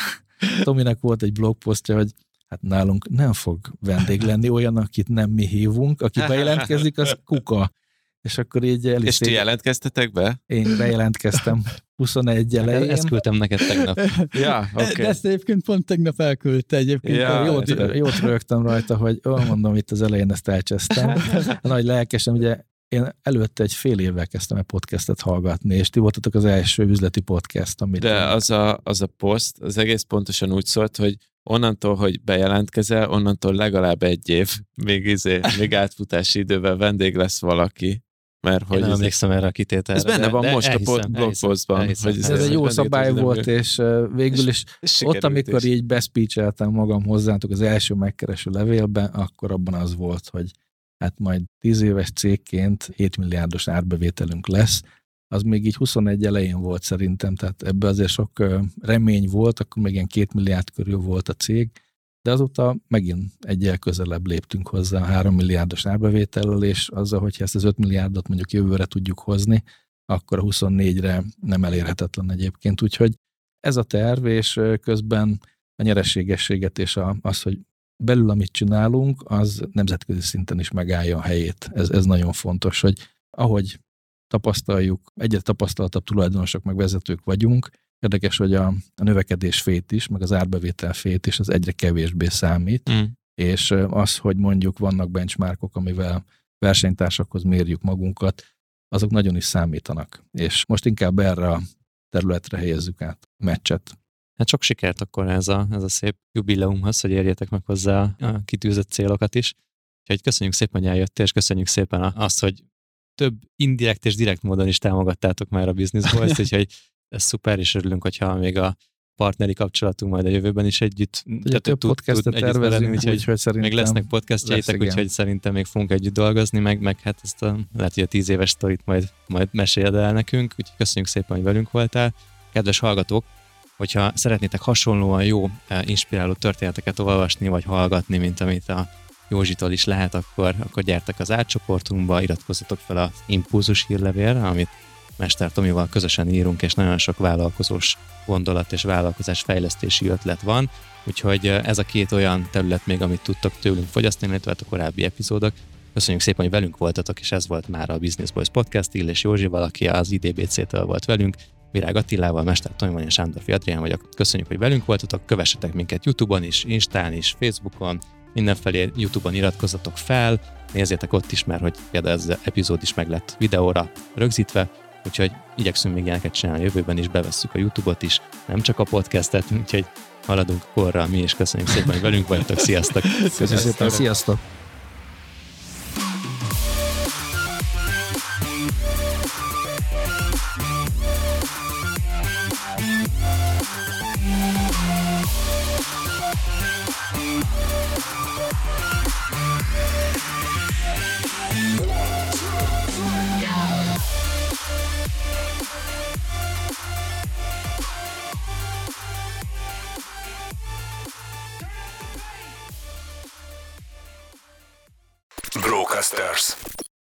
Tominek volt egy blogposztja, hogy hát nálunk nem fog vendég lenni olyan, akit nem mi hívunk, aki bejelentkezik, az kuka. És akkor így el És ti jelentkeztetek be? Én bejelentkeztem 21 elején. Ezt küldtem neked tegnap. Ja, De oké. ezt egyébként pont tegnap elküldte egyébként. Ja, Jót, jót, rögtem rajta, hogy ó, mondom, itt az elején ezt elcsesztem. A nagy lelkesen, ugye én előtte egy fél évvel kezdtem egy podcastet hallgatni, és ti voltatok az első üzleti podcast, amit... De az a, az a poszt, az egész pontosan úgy szólt, hogy onnantól, hogy bejelentkezel, onnantól legalább egy év, még, izé, még átfutási idővel vendég lesz valaki. Mert Hogy hogy nem izé- emlékszem erre a kitételre. ez benne de- van de most elhiszem, a blogpostban, hogy ez elhiszem. egy jó szabály volt, és végül is ott, Sikerült amikor is. így beszpícseltem magam hozzátok az első megkereső levélben, akkor abban az volt, hogy hát majd 10 éves cégként 7 milliárdos árbevételünk lesz, az még így 21 elején volt szerintem, tehát ebbe azért sok remény volt, akkor még ilyen 2 milliárd körül volt a cég, de azóta megint egyel közelebb léptünk hozzá a 3 milliárdos árbevétellel, és azzal, hogyha ezt az 5 milliárdot mondjuk jövőre tudjuk hozni, akkor a 24-re nem elérhetetlen egyébként. Úgyhogy ez a terv, és közben a nyereségességet és a, az, hogy belül, amit csinálunk, az nemzetközi szinten is megállja a helyét. Ez, ez nagyon fontos, hogy ahogy tapasztaljuk, egyre tapasztaltabb tulajdonosok meg vezetők vagyunk, érdekes, hogy a, a növekedés fét is, meg az árbevétel fét is, az egyre kevésbé számít, Mm. és az, hogy mondjuk vannak benchmarkok, amivel versenytársakhoz mérjük magunkat, azok nagyon is számítanak. És most inkább erre a területre helyezzük át a meccset. Hát sok sikert akkor ez a, ez a szép jubileumhoz, hogy érjetek meg hozzá a kitűzött célokat is. Úgyhogy köszönjük szépen, hogy eljöttél, és köszönjük szépen azt, hogy több indirekt és direkt módon is támogattátok már a Business Boys, úgyhogy ez szuper, és örülünk, hogyha még a partneri kapcsolatunk majd a jövőben is együtt, Ugye tehát több tud- podcastet tud tervezünk, úgyhogy úgyhogy szerintem még lesznek podcastjaitek, lesz, úgyhogy szerintem még fogunk együtt dolgozni, meg, meg hát ezt a, lehet, hogy a tíz éves sztorit majd, majd meséld el nekünk, úgyhogy köszönjük szépen, hogy velünk voltál. Kedves hallgatók, hogyha szeretnétek hasonlóan jó, eh, inspiráló történeteket olvasni vagy hallgatni, mint amit a Józsitól is lehet, akkor, akkor gyertek az átcsoportunkba, iratkozzatok fel az Impulzus hírlevélre, amit Mester Tomival közösen írunk, és nagyon sok vállalkozós gondolat és vállalkozás fejlesztési ötlet van, úgyhogy eh, ez a két olyan terület még, amit tudtok tőlünk fogyasztani, illetve hát a korábbi epizódok. Köszönjük szépen, hogy velünk voltatok, és ez volt már a Business Boys Podcast, Illés Józsival, aki az IDBC-től volt velünk, Virág Attilával, Mester Tomival és Sándor Adrián vagyok. Köszönjük, hogy velünk voltatok, kövessetek minket Youtube-on is, Instán is, Facebookon, mindenfelé Youtube-on iratkozzatok fel, nézzétek ott is, mert hogy például ez az epizód is meg lett videóra rögzítve, úgyhogy igyekszünk még ilyeneket csinálni a jövőben is, bevesszük a Youtube-ot is, nem csak a podcastet, úgyhogy haladunk korra mi, és köszönjük szépen, hogy velünk vagytok, sziasztok! Köszönöm szépen, sziasztok! Rockstars.